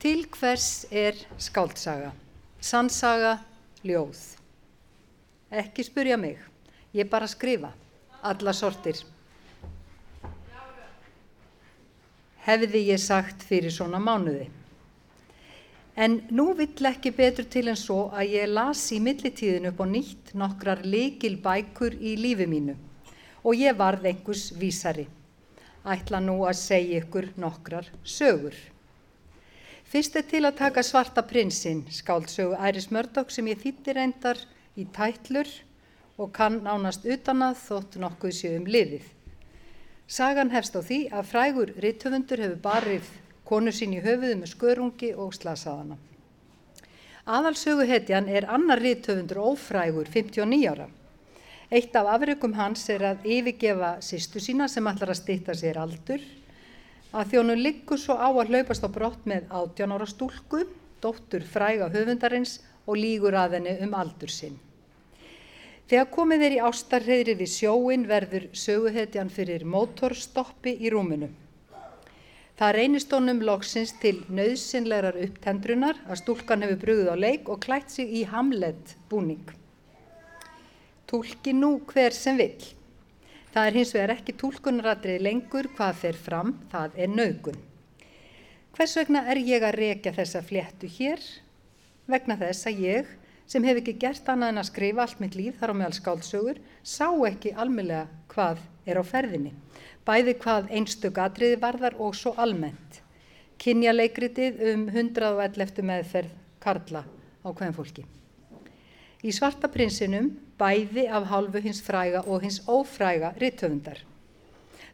Til hvers er skáldsaga? Sannsaga, ljóð. Ekki spurja mig, ég bara skrifa, alla sortir. Hefði ég sagt fyrir svona mánuði. En nú vill ekki betur til en svo að ég las í millitíðinu upp á nýtt nokkrar leikil bækur í lífi mínu og ég varð einhvers vísari. Ætla nú að segja ykkur nokkrar sögur. Fyrst er til að taka svarta prinsinn, skáldsögu Æris Mördók sem ég þýtti reyndar í tætlur og kann nánast utan að þótt nokkuð séu um liðið. Sagan hefst á því að frægur rittöfundur hefur barið konu sín í höfuðu með skörungi og slasaðana. Aðalsöguhetjan er annar rítöfundur ófrægur, 59 ára. Eitt af afrikum hans er að yfirgefa sýstu sína sem ætlar að stýtta sér aldur, að þjónu liggur svo á að hlaupast á brott með 18 ára stúlku, dóttur fræga höfundarins og lígur að henni um aldur sinn. Þegar komið er í ástarheyri við sjóin verður söguhetjan fyrir mótorstoppi í rúmunu. Það reynist honum loksins til nöðsynlegar upptendrunar að stúlkan hefur brugðið á leik og klætt sig í hamlet búning. Túlki nú hver sem vill. Það er hins vegar ekki túlkunaradrið lengur hvað fer fram, það er naugun. Hvers vegna er ég að rekja þessa fléttu hér? Vegna þess að ég, sem hef ekki gert annað en að skrifa allt mitt líf þar á meðal skáldsögur, sá ekki almeinlega hvað er á ferðinni bæði hvað einstök atriði varðar og svo almennt. Kynja leikritið um 111 meðferð Karla á hvem fólki. Í svarta prinsinum bæði af hálfu hins fræga og hins ófræga rittöfundar.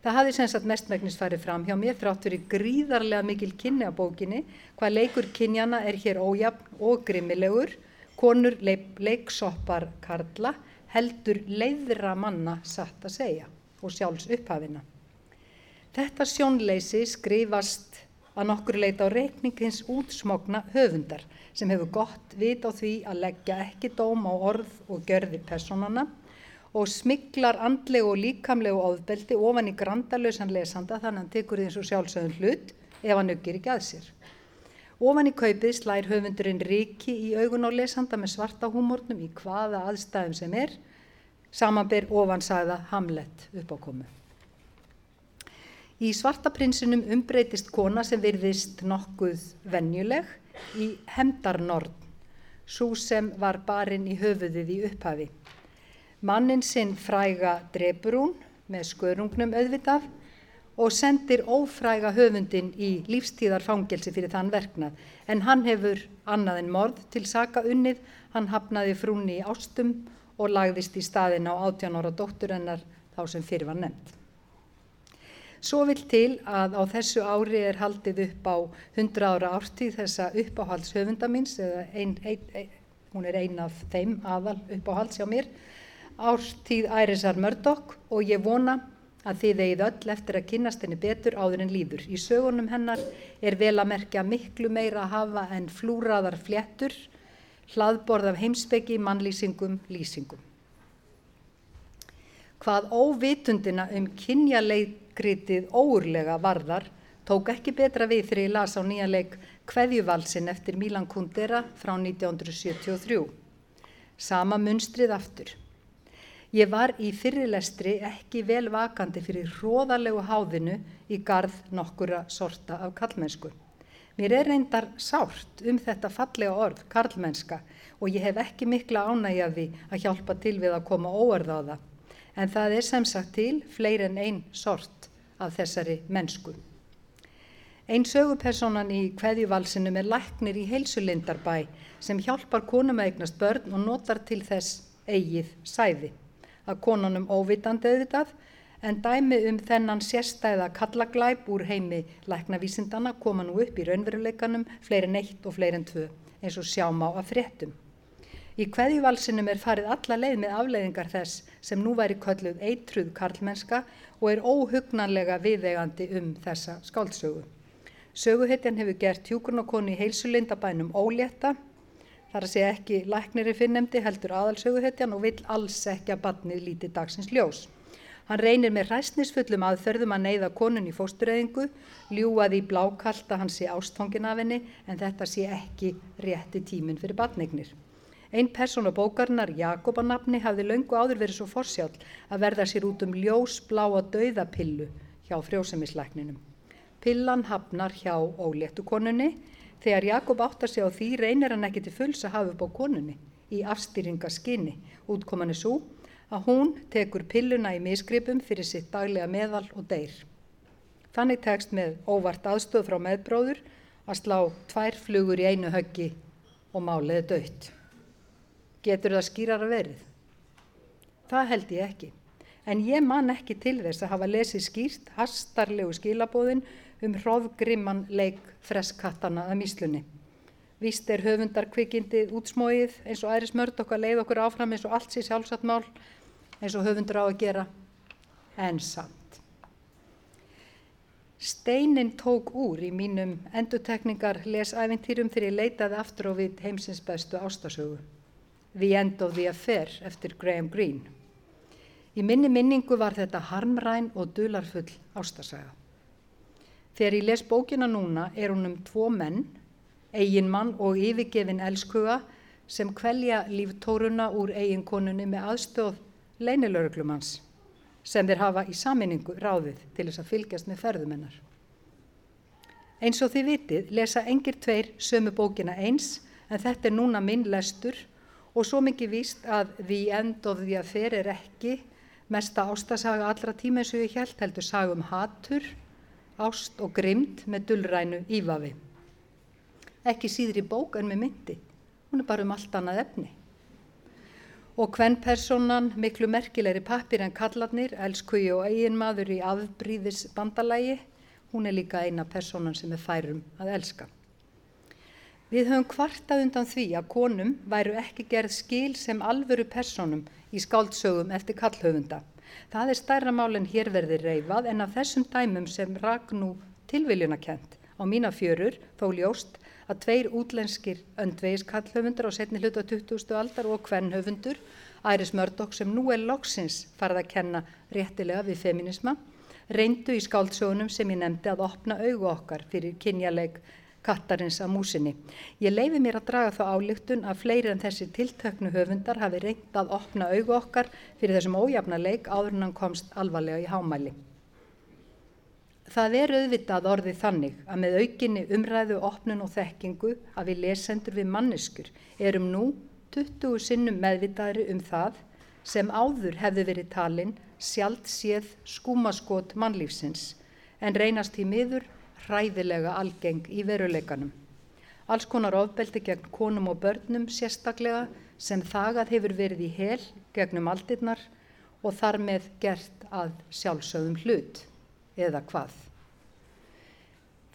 Það hafði sem sagt mestmægnis farið fram hjá mér þrátt fyrir gríðarlega mikil kynni á bókinni hvað leikur kynjana er hér ójafn og grimmilegur, konur leik, leiksoppar Karla heldur leiðra manna satt að segja og sjálfs upphafina. Þetta sjónleysi skrifast að nokkur leita á reikningins útsmogna höfundar sem hefur gott vit á því að leggja ekki dóm á orð og görði personana og smiklar andlegu og líkamlegu ofbeldi ofan í grandalösan lesanda þannig að hann tekur því eins og sjálfsögum hlut ef hann aukir ekki að sér. Ofan í kaupið slær höfundurinn ríki í augun á lesanda með svarta húmórnum í hvaða aðstæðum sem er, samanber ofansæða Hamlet uppákomu. Í svarta prinsinum umbreytist kona sem virðist nokkuð vennjuleg í hemdarnorn, svo sem var barinn í höfuðið í upphafi. Mannin sinn fræga drefur hún með skörungnum auðvitað og sendir ófræga höfundin í lífstíðarfangelsi fyrir þann verknað en hann hefur annað en morð til saka unnið, hann hafnaði frúnni í ástum og lagðist í staðin á 18 ára dótturennar þá sem fyrir var nefnt. Svo vil til að á þessu ári er haldið upp á 100 ára ártíð þessa uppáhaldshöfunda míns, eða ein, ein, ein, hún er ein af þeim aðal uppáhalds hjá mér, ártíð Ærisar Mördokk og ég vona að þið eigið öll eftir að kynnast henni betur áður en líður. Í sögunum hennar er vel að merkja miklu meira að hafa en flúraðar fléttur, hlaðborð af heimsbyggi, mannlýsingum, lýsingum. Hvað óvitundina um kynjaleikritið óurlega varðar tók ekki betra við þegar ég las á nýja leik Kveðjuvalsin eftir Milan Kundera frá 1973. Sama munstrið aftur. Ég var í fyrirlestri ekki vel vakandi fyrir hróðalegu háðinu í garð nokkura sorta af kallmennsku. Mér er reyndar sárt um þetta fallega orð, karlmennska, og ég hef ekki mikla ánægjafi að hjálpa til við að koma óerð á það. En það er sem sagt til fleir en einn sort af þessari mennsku. Einn sögupersonan í kveðjuvalsinu er læknir í heilsulindarbæ sem hjálpar konum að eignast börn og notar til þess eigið sæði. Að konunum óvitandi auðvitað en dæmi um þennan sérstæða kallaglæp úr heimi læknavísindana koma nú upp í raunveruleikanum fleiri neitt og fleiri en tvö eins og sjáum á að fréttum. Í kveðjuvalsinum er farið alla leið með afleiðingar þess sem nú væri kölluð eitruð karlmennska og er óhugnanlega viðegandi um þessa skáldsögu. Söguhetjan hefur gert hjúkurnarkonu í heilsulindabænum ólétta, þar að segja ekki lækniri finnemdi heldur aðalsöguhetjan og vill alls ekki að badnið líti dagsins ljós. Hann reynir með ræstnisfullum aðferðum að neyða konun í fóstureyðingu, ljúaði í blákalta hans í ástfangin af henni en þetta sé ekki rétti tíminn fyrir badnignir. Einn persón á bókarnar, Jakob að nafni, hafði löngu áður verið svo forsjálf að verða sér út um ljós bláa dauðapillu hjá frjósemislækninum. Pillan hafnar hjá óléttu konunni. Þegar Jakob áttar sig á því reynir hann ekki til fulls að hafa upp á konunni í afstýringaskinni. Útkoman er svo að hún tekur pilluna í misgripum fyrir sitt daglega meðal og deyr. Þannig tekst með óvart aðstöð frá meðbróður að slá tvær flugur í einu höggi og máliði dött. Getur það skýrar að verið? Það held ég ekki. En ég man ekki til þess að hafa lesið skýrt hastarlegu skilabóðin um hróðgrimman leik freskattana að míslunni. Víst er höfundarkvikindið útsmóið eins og æri smörd okkar leið okkur áfram eins og allt sér sjálfsagt mál eins og höfundur á að gera en samt. Steinin tók úr í mínum endutekningar lesævintýrum þegar ég leitaði aftur á við heimsins bestu ástasögu. The End of the Affair eftir Graham Greene. Í minni minningu var þetta harmræn og dularfull ástasaga. Þegar ég les bókina núna er hún um tvo menn, eiginmann og yfirgefin elskuga sem kvelja líftóruna úr eiginkonunni með aðstóð leinilörglumanns sem þeir hafa í saminningu ráðið til þess að fylgjast með ferðumennar. Eins og þið vitið lesa engir tveir sömu bókina eins en þetta er núna minn lestur og svo mikið víst að The End of the Affair er ekki mesta ástasaga allra tíma eins og ég held heldur sagum hatur ást og grimd með dullrænu ífafi. Ekki síður í bók en með myndi, hún er bara um allt annað efni. Og hvern personan miklu merkilegri pappir en kallarnir, elskuji og eiginmaður í afbríðis bandalægi, hún er líka eina personan sem er færum að elska. Við höfum kvartað undan því að konum væru ekki gerð skil sem alvöru personum í skáldsögum eftir kallhöfunda. Það er stærra mál en hér verði reyfað en af þessum dæmum sem rak nú tilviljunarkent á mína fjörur þó ljóst að tveir útlenskir öndvegiskallhöfundur á setni hlutu á 20. aldar og hvernhöfundur, Æris Mördokk sem nú er loksins farið að kenna réttilega við feminisma, reyndu í skáldsögunum sem ég nefndi að opna augu okkar fyrir kynjaleik kattarins að músinni. Ég leifi mér að draga þá álíktun að fleiri en þessi tiltöknu höfundar hafi reynd að opna augu okkar fyrir þessum ójafna leik áður en hann komst alvarlega í hámæli. Það er auðvitað orðið þannig að með aukinni umræðu, opnun og þekkingu að við lesendur við manneskur erum nú 20 sinnum meðvitaðri um það sem áður hefði verið talinn sjálft séð skúmaskot mannlífsins en reynast í miður hræðilega algeng í veruleikanum. Alls konar ofbeldi gegn konum og börnum sérstaklega sem þagað hefur verið í hel gegnum aldirnar og þar með gert að sjálfsögum hlut eða hvað.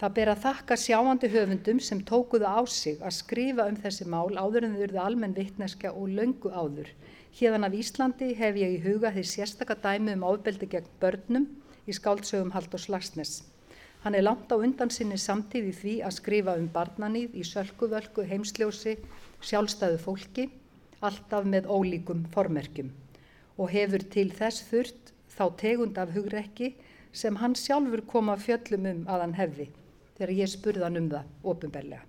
Það ber að þakka sjáandi höfundum sem tókuðu á sig að skrifa um þessi mál áður en þau eruðu almenn vittneska og löngu áður. Hérðan af Íslandi hef ég í huga því sérstakka dæmi um ofbeldi gegn börnum í skáldsögum Halldórs Lagsnes. Hann er langt á undan sinni samtíði því að skrifa um barnanýð í sölkuvölku, heimsljósi, sjálfstæðu fólki, alltaf með ólíkum formerkjum og hefur til þess þurft þá tegund af hugrekki sem hann sjálfur kom að fjöllum um að hann hefði þegar ég spurðan um það ofinbellega.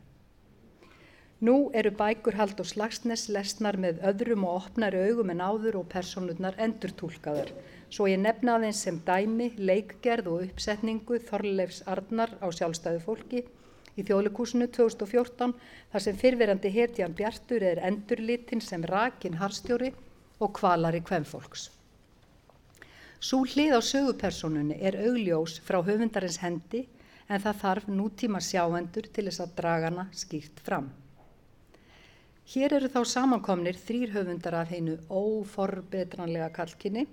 Nú eru bækur Haldur Slagsnes lesnar með öðrum og opnari augum en áður og personurnar endurtúlkaðar. Svo ég nefna aðeins sem dæmi, leikgerð og uppsetningu Þorleifs Arnar á sjálfstæðu fólki í þjóðleikúsinu 2014 þar sem fyrverandi hetjan Bjartur er endurlitin sem rakin harstjóri og kvalari kvennfólks. Sú hlið á sögupersonunni er augljós frá höfundarins hendi en það þarf nútíma sjáendur til þess að dragana skýrt fram. Hér eru þá samankomnir þrýr höfundar af hennu óforbetranlega kalkinni,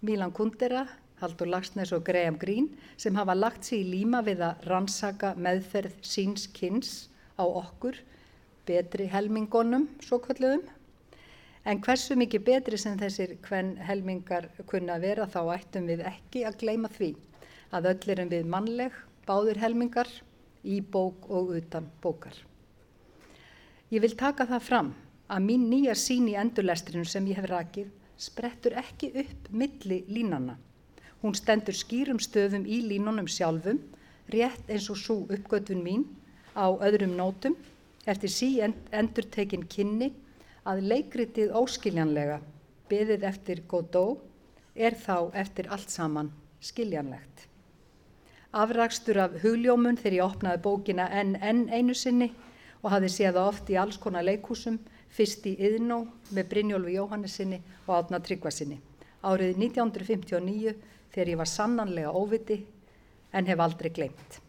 Milan Kundera, Haldur Lagsnes og Graham Greene sem hafa lagt sér í líma við að rannsaka meðferð síns kynns á okkur, betri helmingonum, svo kalluðum. En hversu mikið betri sem þessir hvern helmingar kunna vera þá ættum við ekki að gleima því að öll erum við mannleg, báðir helmingar, í bók og utan bókar. Ég vil taka það fram að mín nýja sín í endurlestrinu sem ég hef rakið sprettur ekki upp milli línana. Hún stendur skýrum stöðum í línunum sjálfum, rétt eins og svo uppgötun mín á öðrum nótum, eftir sí endur tekin kynni að leikritið óskiljanlega, beðið eftir Godot, er þá eftir allt saman skiljanlegt. Afrakstur af hugljómun þegar ég opnaði bókina enn enn einu sinni og hafði séð það oft í alls konar leikúsum, fyrst í Yðnó með Brynjólfi Jóhannesinni og Átna Tryggvasinni. Árið 1959 þegar ég var sannanlega óviti en hef aldrei glemt.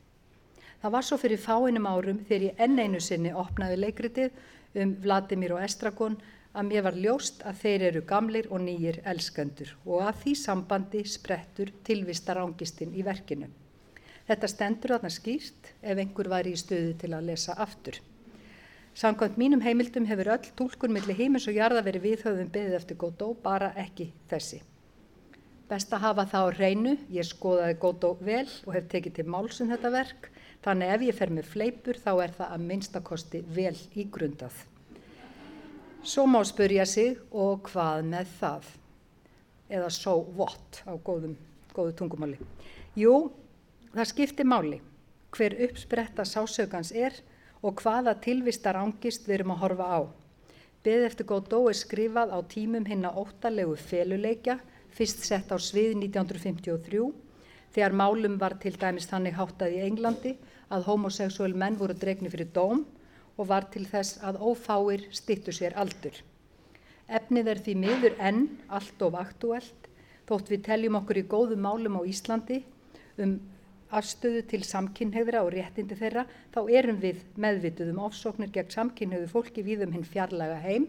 Það var svo fyrir fáinum árum þegar ég enn einu sinni opnaði leikritið um Vladimir og Estragon að mér var ljóst að þeir eru gamlir og nýjir elskendur og að því sambandi sprettur tilvistar ángistinn í verkinu. Þetta stendur þarna skýrt ef einhver var í stöðu til að lesa aftur. Samkvæmt mínum heimildum hefur öll tólkun millir heimins og jarða verið viðhauðum beðið eftir Godó, bara ekki þessi. Best að hafa það á reynu, ég skoðaði Godó vel og hef tekið til málsum þetta verk, þannig ef ég fer með fleipur þá er það að minnstakosti vel ígrundað. Svo má spurja sig og hvað með það? Eða so what á góðum, góðu tungumáli. Jú, það skiptir máli hver uppspretta sásökans er og hvaða tilvistar ángist við erum að horfa á. Beð eftir Godó er skrifað á tímum hinna óttalegu feluleikja, fyrst sett á svið 1953, þegar málum var til dæmis þannig háttað í Englandi að homoseksuál menn voru dregni fyrir dóm og var til þess að ófáir stittu sér aldur. Efnið er því miður enn allt of aktuelt, þótt við teljum okkur í góðum málum á Íslandi um afstöðu til samkynhefra og réttindi þeirra þá erum við meðvituð um ofsóknir gegn samkynhefðu fólki við um hinn fjarlaga heim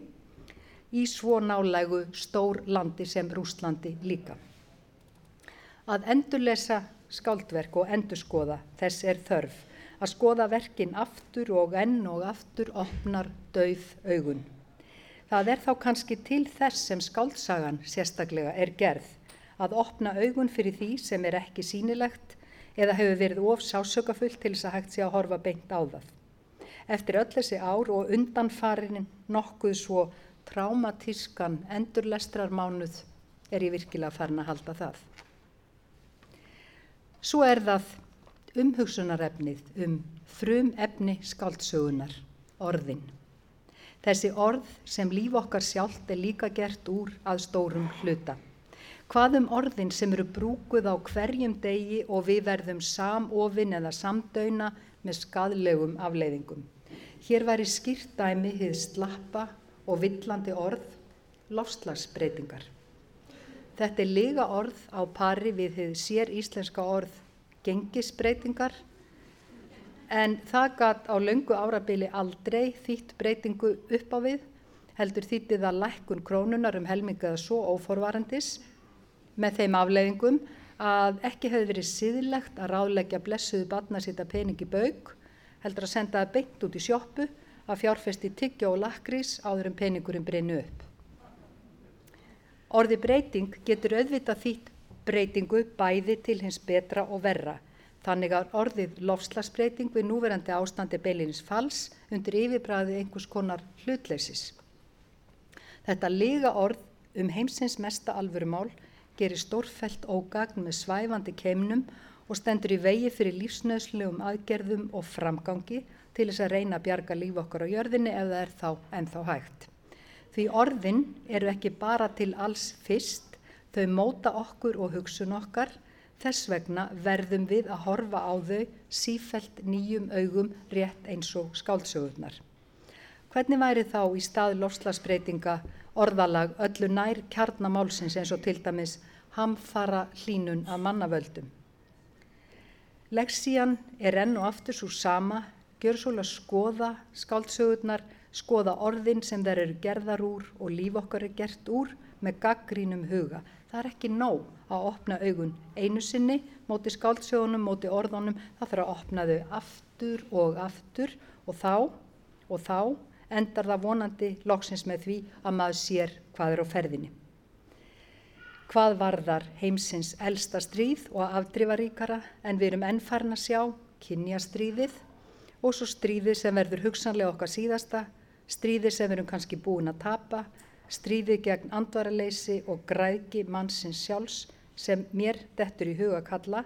í svo nálægu stór landi sem Rúslandi líka. Að endurlesa skáldverk og endurskoða þess er þörf að skoða verkin aftur og enn og aftur opnar dauð augun. Það er þá kannski til þess sem skáldsagan sérstaklega er gerð að opna augun fyrir því sem er ekki sínilegt eða hefur verið of sásökafull til þess að hægt sé að horfa beint á það. Eftir öll þessi ár og undanfarinin nokkuð svo traumatískan endurlestrarmánuð er ég virkilega farin að halda það. Svo er það umhugsunarefnið um frum efni skáldsögunar, orðin. Þessi orð sem líf okkar sjálft er líka gert úr að stórum hluta. Hvað um orðin sem eru brúkuð á hverjum degi og við verðum samofinn eða samdöina með skadlegum afleiðingum. Hér væri skýrtæmi hið slappa og villandi orð, lofslagsbreytingar. Þetta er lega orð á pari við hið sér íslenska orð gengisbreytingar en það gatt á löngu árabili aldrei þýtt breytingu upp á við, heldur þýttið að lækkun krónunar um helmingaða svo óforvarandis með þeim afleiðingum að ekki hefði verið síðilegt að ráðleggja blessuðu barna sýta pening í baug, heldur að senda það beint út í sjóppu að fjárfesti tiggja og lakrís áður en peningurinn breynu upp. Orði breyting getur auðvitað þýtt breytingu bæði til hins betra og verra. Þannig að orðið lofslagsbreyting við núverandi ástandi beilinis fals undir yfirbræði einhvers konar hlutleysis. Þetta liga orð um heimsins mesta alvörumál gerir stórfelt ógagn með svæfandi keimnum og stendur í vegi fyrir lífsnöðslegum aðgerðum og framgangi til þess að reyna að bjarga líf okkar á jörðinni ef það er þá ennþá hægt. Því orðin eru ekki bara til alls fyrst, þau móta okkur og hugsun okkar, þess vegna verðum við að horfa á þau sífelt nýjum augum rétt eins og skáldsögurnar. Hvernig væri þá í stað lofslagsbreytinga orðalag öllu nær kjarnamálsins eins og til dæmis hamfara hlínun af mannavöldum? Leksían er enn og aftur svo sama, gjör svolítið að skoða skáldsögurnar, skoða orðin sem þær eru gerðar úr og líf okkar er gert úr með gaggrínum huga. Það er ekki nóg að opna augun einu sinni móti skáldsögunum, móti orðunum, það þarf að opna þau aftur og aftur og þá og þá endar það vonandi loksins með því að maður sér hvað er á ferðinni. Hvað varðar heimsins elsta stríð og afdrifaríkara en við erum ennfarn að sjá kynjastríðið og svo stríðið sem verður hugsanlega okkar síðasta, stríðið sem við erum kannski búin að tapa, stríðið gegn andvaraleysi og græðki mannsins sjálfs sem mér dettur í huga kalla,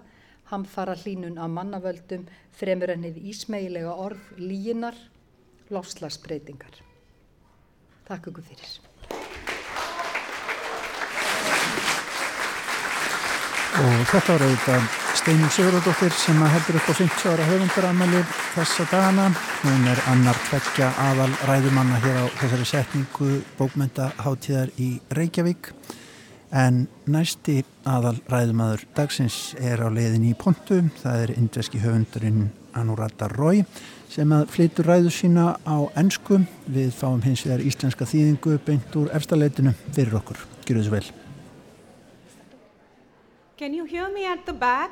hann fara hlínun á mannavöldum fremur ennið ísmeilega orð líginar, lofslagsbreytingar. Takk ykkur fyrir. Og þetta var auðvitað Steinum Sigurðardóttir sem að heldur upp á 50 ára höfundaramæli þessa dagana. Hún er annar tveggja aðal ræðumanna hér á þessari setningu bókmyndaháttíðar í Reykjavík. En næsti aðal ræðumadur dagsins er á leiðin í Pontu. Það er indveski höfundurinn Anurata Rói sem að flytur ræðu sína á ennsku. Við fáum hins vegar íslenska þýðingu beint úr efstaleitinu fyrir okkur. Gjör þessu vel. Can you hear me at the back?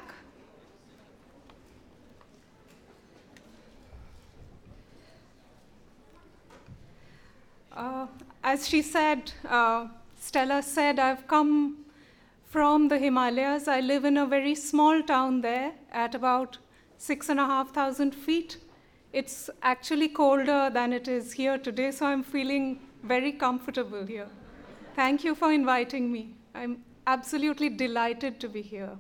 Uh, as she said, uh, Stella said, I've come from the Himalayas. I live in a very small town there at about six and a half thousand feet. It's actually colder than it is here today, so I'm feeling very comfortable here. Thank you for inviting me. I'm absolutely delighted to be here.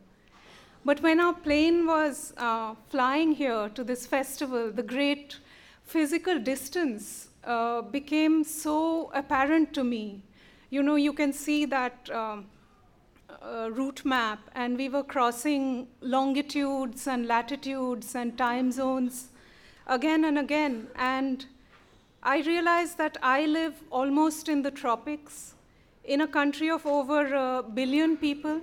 But when our plane was uh, flying here to this festival, the great physical distance uh, became so apparent to me. You know, you can see that um, uh, route map, and we were crossing longitudes and latitudes and time zones again and again. And I realized that I live almost in the tropics in a country of over a billion people,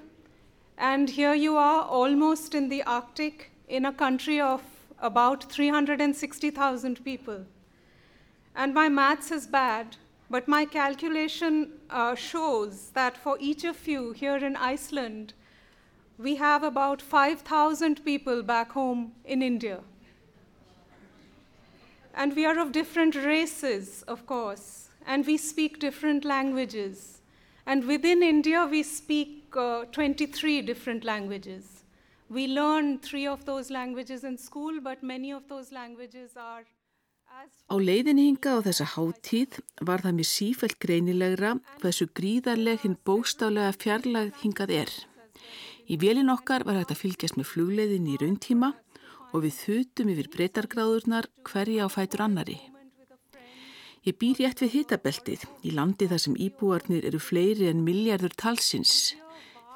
and here you are almost in the Arctic in a country of about 360,000 people. And my maths is bad, but my calculation uh, shows that for each of you here in Iceland, we have about 5,000 people back home in India. And we are of different races, of course, and we speak different languages. And within India, we speak uh, 23 different languages. We learn three of those languages in school, but many of those languages are Á leiðin hinga á þessa háttíð var það mér sífælt greinilegra hversu gríðarleg hinn bóstálega fjarlægð hingað er. Í vélin okkar var að fylgjast með flugleiðin í rauntíma og við þutum yfir breytargráðurnar hverja á fætur annari. Ég býr rétt við hitabeltið í landi þar sem íbúarnir eru fleiri en miljardur talsins.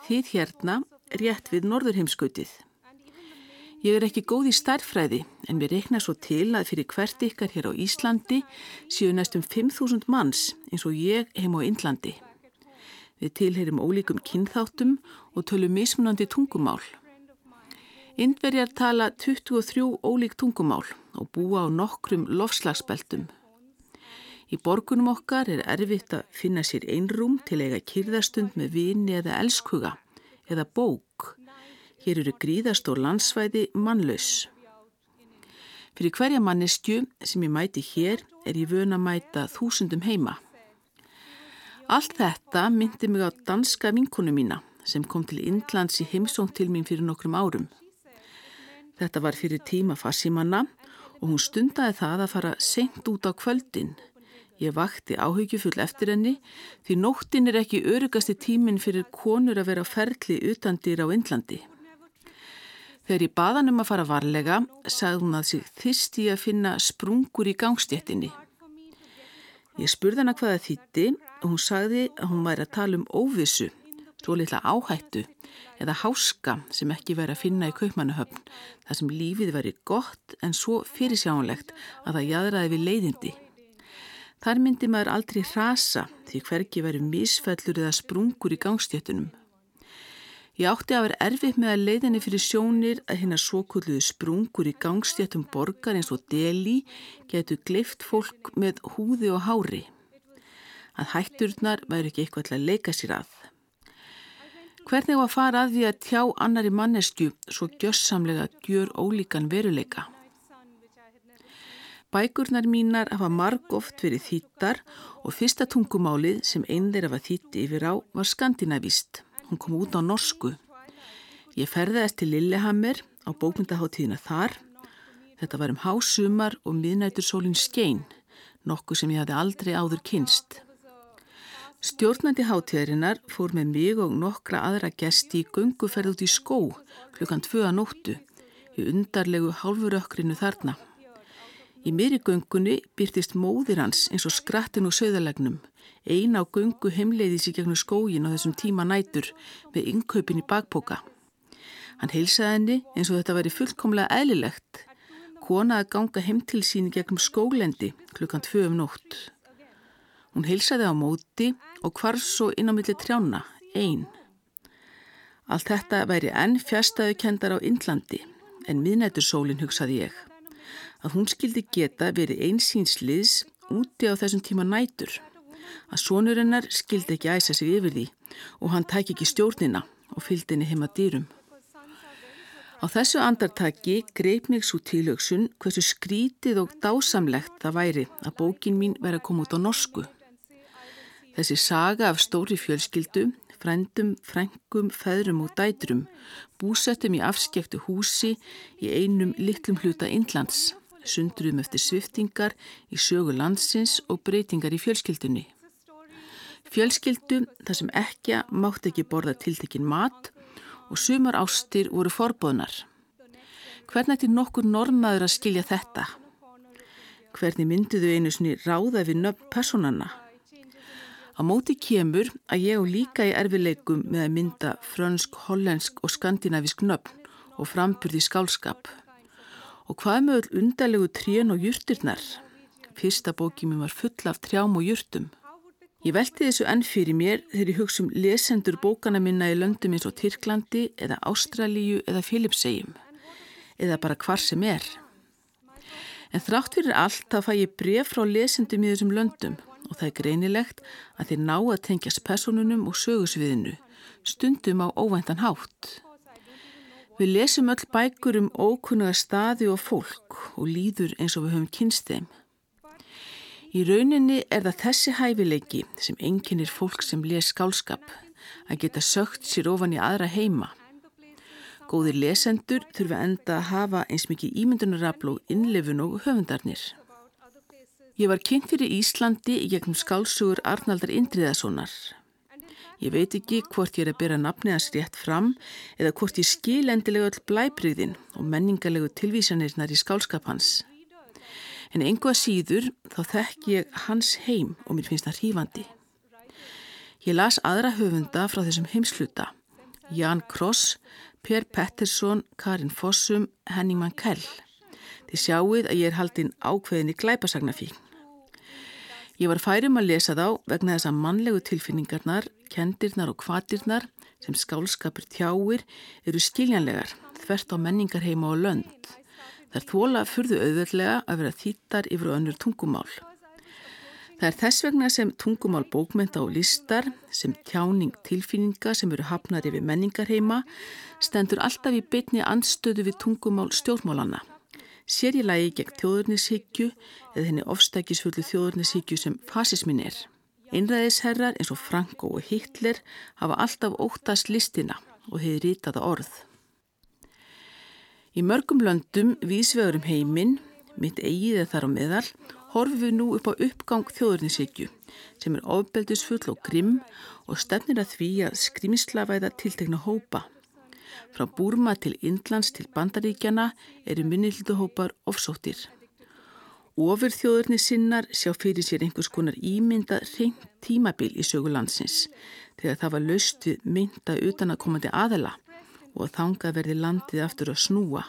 Þið hérna rétt við norðurheimskautið. Ég er ekki góð í starfræði en mér reikna svo til að fyrir hvert ykkar hér á Íslandi séu næstum 5.000 manns eins og ég heim á Índlandi. Við tilherim ólíkum kynþáttum og tölum mismunandi tungumál. Indverjar tala 23 ólík tungumál og búa á nokkrum lofslagsbeltum. Í borgunum okkar er erfitt að finna sér einrúm til eiga kyrðastund með vini eða elskuga eða bók Hér eru gríðast og landsvæði mannlaus. Fyrir hverja manneskju sem ég mæti hér er ég vöna að mæta þúsundum heima. Allt þetta myndi mig á danska vinkonu mína sem kom til Indlands í heimsóng til mín fyrir nokkrum árum. Þetta var fyrir tíma fassimanna og hún stundaði það að fara seint út á kvöldin. Ég vakti áhyggjufull eftir henni því nóttin er ekki örugasti tímin fyrir konur að vera ferli utandir á Indlandi. Þegar ég baðan um að fara varlega sagði hún að sig þýsti að finna sprungur í gangstjettinni. Ég spurði hana hvaða þýtti og hún sagði að hún væri að tala um óvissu, svo litla áhættu eða háska sem ekki væri að finna í kaupmannuhöfn, þar sem lífið væri gott en svo fyrirsjánlegt að það jæðraði við leiðindi. Þar myndi maður aldrei hrasa því hverki væri misfællur eða sprungur í gangstjötunum. Ég átti að vera erfitt með að leiðinni fyrir sjónir að hérna svokulluðu sprungur í gangstjættum borgar eins og deli getur gleift fólk með húði og hári. Að hætturnar væri ekki eitthvað til að leika sér að. Hvernig var að fara að því að tjá annari mannesku svo gjössamlega gjör ólíkan veruleika? Bækurnar mínar hafa marg oft verið þýttar og fyrsta tungumálið sem einn þeirra var þýtti yfir á var skandinavíst. Hún kom út á norsku. Ég ferðaðist til Lillehammer á bókmyndaháttíðina þar. Þetta var um hásumar og miðnætursólinn skein, nokkuð sem ég hafði aldrei áður kynst. Stjórnandi háttíðarinnar fór með mig og nokkra aðra gesti í gunguferð út í skó klukkan tvöða nóttu í undarlegu hálfurökkrinu þarna. Í miðri gungunni byrtist móðir hans eins og skrattin og söðalegnum eina á gungu heimleiðis í gegnum skógin á þessum tíma nætur með innkaupin í bakpoka. Hann heilsaði henni eins og þetta væri fullkomlega eðlilegt. Kona að ganga heim til sín í gegnum skóglendi klukkan tvö um nótt. Hún heilsaði á móti og hvarf svo inn á milli trjána, einn. Allt þetta væri enn fjastæðu kendar á Indlandi, en miðnætursólinn hugsaði ég. Að hún skildi geta verið einsýnsliðs úti á þessum tíma nætur að sonurinnar skildi ekki æsa sig yfir því og hann tæk ekki stjórnina og fylgdi henni heima dýrum. Á þessu andartaki greip mig svo tilöksun hversu skrítið og dásamlegt það væri að bókin mín væri að koma út á norsku. Þessi saga af stóri fjölskyldu, frendum, frengum, feðrum og dætrum búsettum í afskektu húsi í einum litlum hluta Indlands sundruðum eftir sviftingar í sögu landsins og breytingar í fjölskyldunni. Fjölskyldu þar sem ekki mátt ekki borða tiltekinn mat og sumar ástir voru forbóðnar. Hvernig ætti nokkur normaður að skilja þetta? Hvernig mynduðu einu ráða við nöfn personanna? Á móti kemur að ég og líka í erfileikum með að mynda frönsk, hollensk og skandinavisk nöfn og framburði skálskap. Og hvað með öll undarlegu trén og júrtirnar? Fyrsta bókið mér var full af trjám og júrtum. Ég velti þessu enn fyrir mér þegar ég hugsa um lesendur bókana minna í löndum eins og Tyrklandi eða Ástralíu eða Filipsegjum eða bara hvar sem er. En þrátt fyrir allt þá fæ ég bref frá lesendum í þessum löndum og það er greinilegt að þeir ná að tengjast personunum og sögusviðinu stundum á óvæntan hátt. Við lesum öll bækur um ókunnuga staði og fólk og líður eins og við höfum kynst þeim. Í rauninni er það þessi hæfileiki sem enginnir fólk sem les skálskap að geta sögt sér ofan í aðra heima. Góðir lesendur þurfa enda að hafa eins mikið ímyndunarafl og innlefun og höfundarnir. Ég var kynnt fyrir Íslandi í gegnum skálsugur Arnaldar Indriðasonar. Ég veit ekki hvort ég er að byrja nafni hans rétt fram eða hvort ég skil endilega öll blæbriðin og menningarlegu tilvísanirnar í skálskap hans. En einhvað síður þá þekk ég hans heim og mér finnst það hrífandi. Ég las aðra höfunda frá þessum heimsluta. Jan Kross, Per Pettersson, Karin Fossum, Henning Mankell. Þið sjáuð að ég er haldinn ákveðinni glæpasagnafík. Ég var færum að lesa þá vegna þess að mannlegu tilfinningarnar, kendirnar og kvatirnar sem skálskapur tjáir eru skiljanlegar þvert á menningarheima og lönd. Það er þóla fyrðu auðvöldlega að vera þýttar yfir önnur tungumál. Það er þess vegna sem tungumál bókmenta og listar, sem tjáning tilfinninga sem eru hafnar yfir menningarheima, stendur alltaf í bytni andstöðu við tungumál stjórnmálana sér í lagi gegn þjóðurnishyggju eða henni ofstækisfullu þjóðurnishyggju sem fasismin er. Einræðisherrar eins og Franko og Hitler hafa alltaf óttast listina og hefur rýtaða orð. Í mörgum löndum vísvegurum heiminn, mitt eigið þar á meðal, horfum við nú upp á uppgang þjóðurnisíkju sem er ofbeldisfull og grimm og stefnir að því að skrimslavæða tiltekna hópa. Frá Búrma til Indlands til Bandaríkjana eru minnilduhópar ofsóttir. Ofur þjóðurni sinnar sjá fyrir sér einhvers konar ímynda reynd tímabil í sögulandsins þegar það var löst við mynda utanakomandi aðela og að þanga verði landið aftur að snúa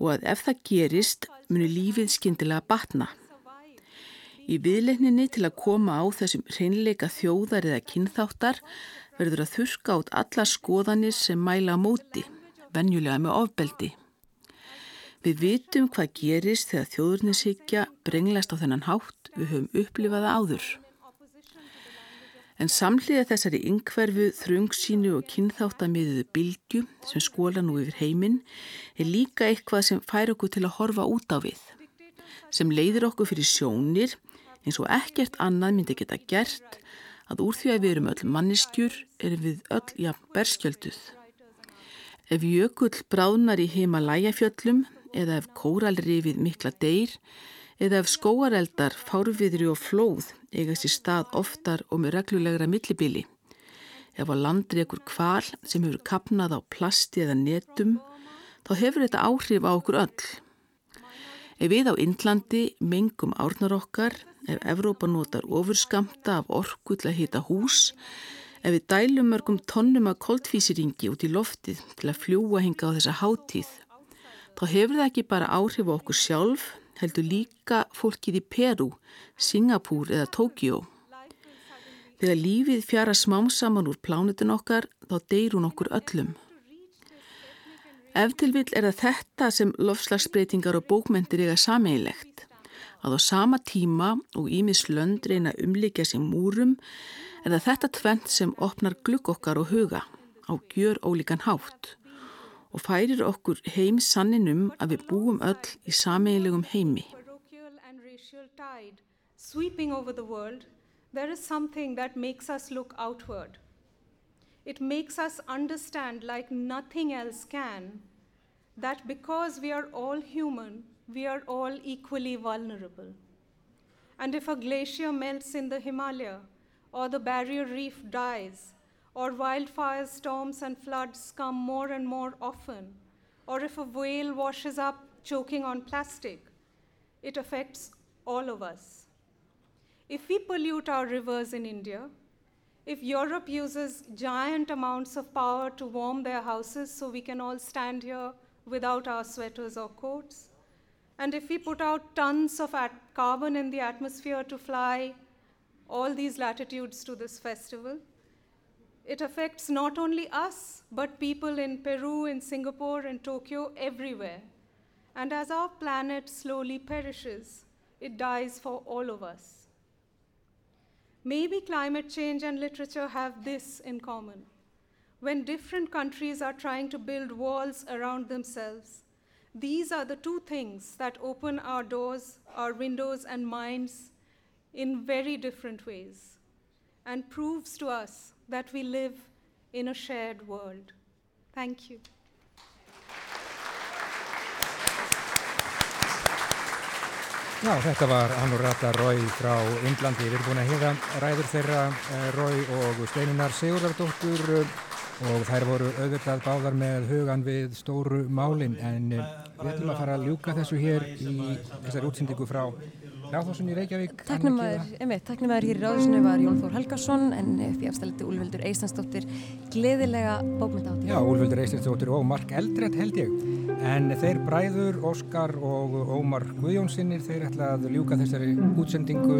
og að ef það gerist muni lífið skindilega batna. Í viðleikninni til að koma á þessum hreinleika þjóðar eða kynþáttar verður að þurka át alla skoðanir sem mæla á móti, venjulega með ofbeldi. Við vitum hvað gerist þegar þjóðurnishyggja brenglast á þennan hátt við höfum upplifaða áður. En samhliða þessari yngverfu, þröngsínu og kynþáttamiðuðu bylgu sem skóla nú yfir heiminn er líka eitthvað sem fær okkur til að horfa út á við. Sem leiðir okkur fyrir sjónir eins og ekkert annað myndi geta gert að úr því að við erum öll mannistjur erum við öll jafn berskjölduð. Ef jökull bráðnar í heima læjafjöllum eða ef kóralrifið mikla deyr eða ef skóareldar, fárviðri og flóð eigast í stað oftar og með reglulegra millibili. Ef á landri ekkur kval sem hefur kapnað á plasti eða netum, þá hefur þetta áhrif á okkur öll. Ef við á Indlandi mengum árnar okkar, ef Evrópa notar ofurskamta af orku til að hýta hús, ef við dælum mörgum tónnum af koldfísiringi út í loftið til að fljúa hinga á þessa hátíð, þá hefur það ekki bara áhrif á okkur sjálf, heldur líka fólkið í Peru, Singapúr eða Tókjó. Þegar lífið fjara smám saman úr plánutin okkar, þá deyr hún okkur öllum. Ef til vil er það þetta sem lofslagsbreytingar og bókmentir eiga sameigilegt. Að á sama tíma og Ímis lönd reyna umlikja sem múrum er það þetta tvent sem opnar glugg okkar og huga á gjör ólíkan hátt og færir okkur heim sanninum að við búum öll í sameigilegum heimi. Sweeping over the world, there is something that makes us look outward. It makes us understand, like nothing else can, that because we are all human, we are all equally vulnerable. And if a glacier melts in the Himalaya, or the barrier reef dies, or wildfires, storms, and floods come more and more often, or if a whale washes up choking on plastic, it affects all of us. If we pollute our rivers in India, if Europe uses giant amounts of power to warm their houses so we can all stand here without our sweaters or coats, and if we put out tons of carbon in the atmosphere to fly all these latitudes to this festival, it affects not only us, but people in Peru, in Singapore, in Tokyo, everywhere. And as our planet slowly perishes, it dies for all of us. Maybe climate change and literature have this in common. When different countries are trying to build walls around themselves, these are the two things that open our doors, our windows, and minds in very different ways and proves to us that we live in a shared world. Thank you. Já, þetta var Anurata Rói frá Indlandi. Við erum búin að hýra ræður þeirra eh, Rói og Steinunar Sigurðardóttur og þær voru auðvitað báðar með hugan við stóru málinn en við ætlum að fara að ljúka þessu hér í þessari útsendingu frá Ráðhúsun í Reykjavík. Takknumæður hér í ráðhúsinu var Jón Þór Helgarsson en upp í afstæliti Úlfildur Eistansdóttir gleðilega bókmynda Já, Úlfildur Eistansdóttir og Mark Eldrett held ég. En þeir bræður, Óskar og Ómar Guðjónsinnir, þeir ætla að ljúka þessari útsendingu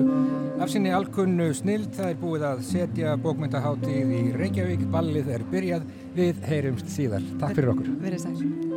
af sinni alkunnu snild. Það er búið að setja bókmyndaháttíð í Reykjavík. Ballið er byrjað. Við heyrumst síðar. Takk fyrir okkur. Verið sæl.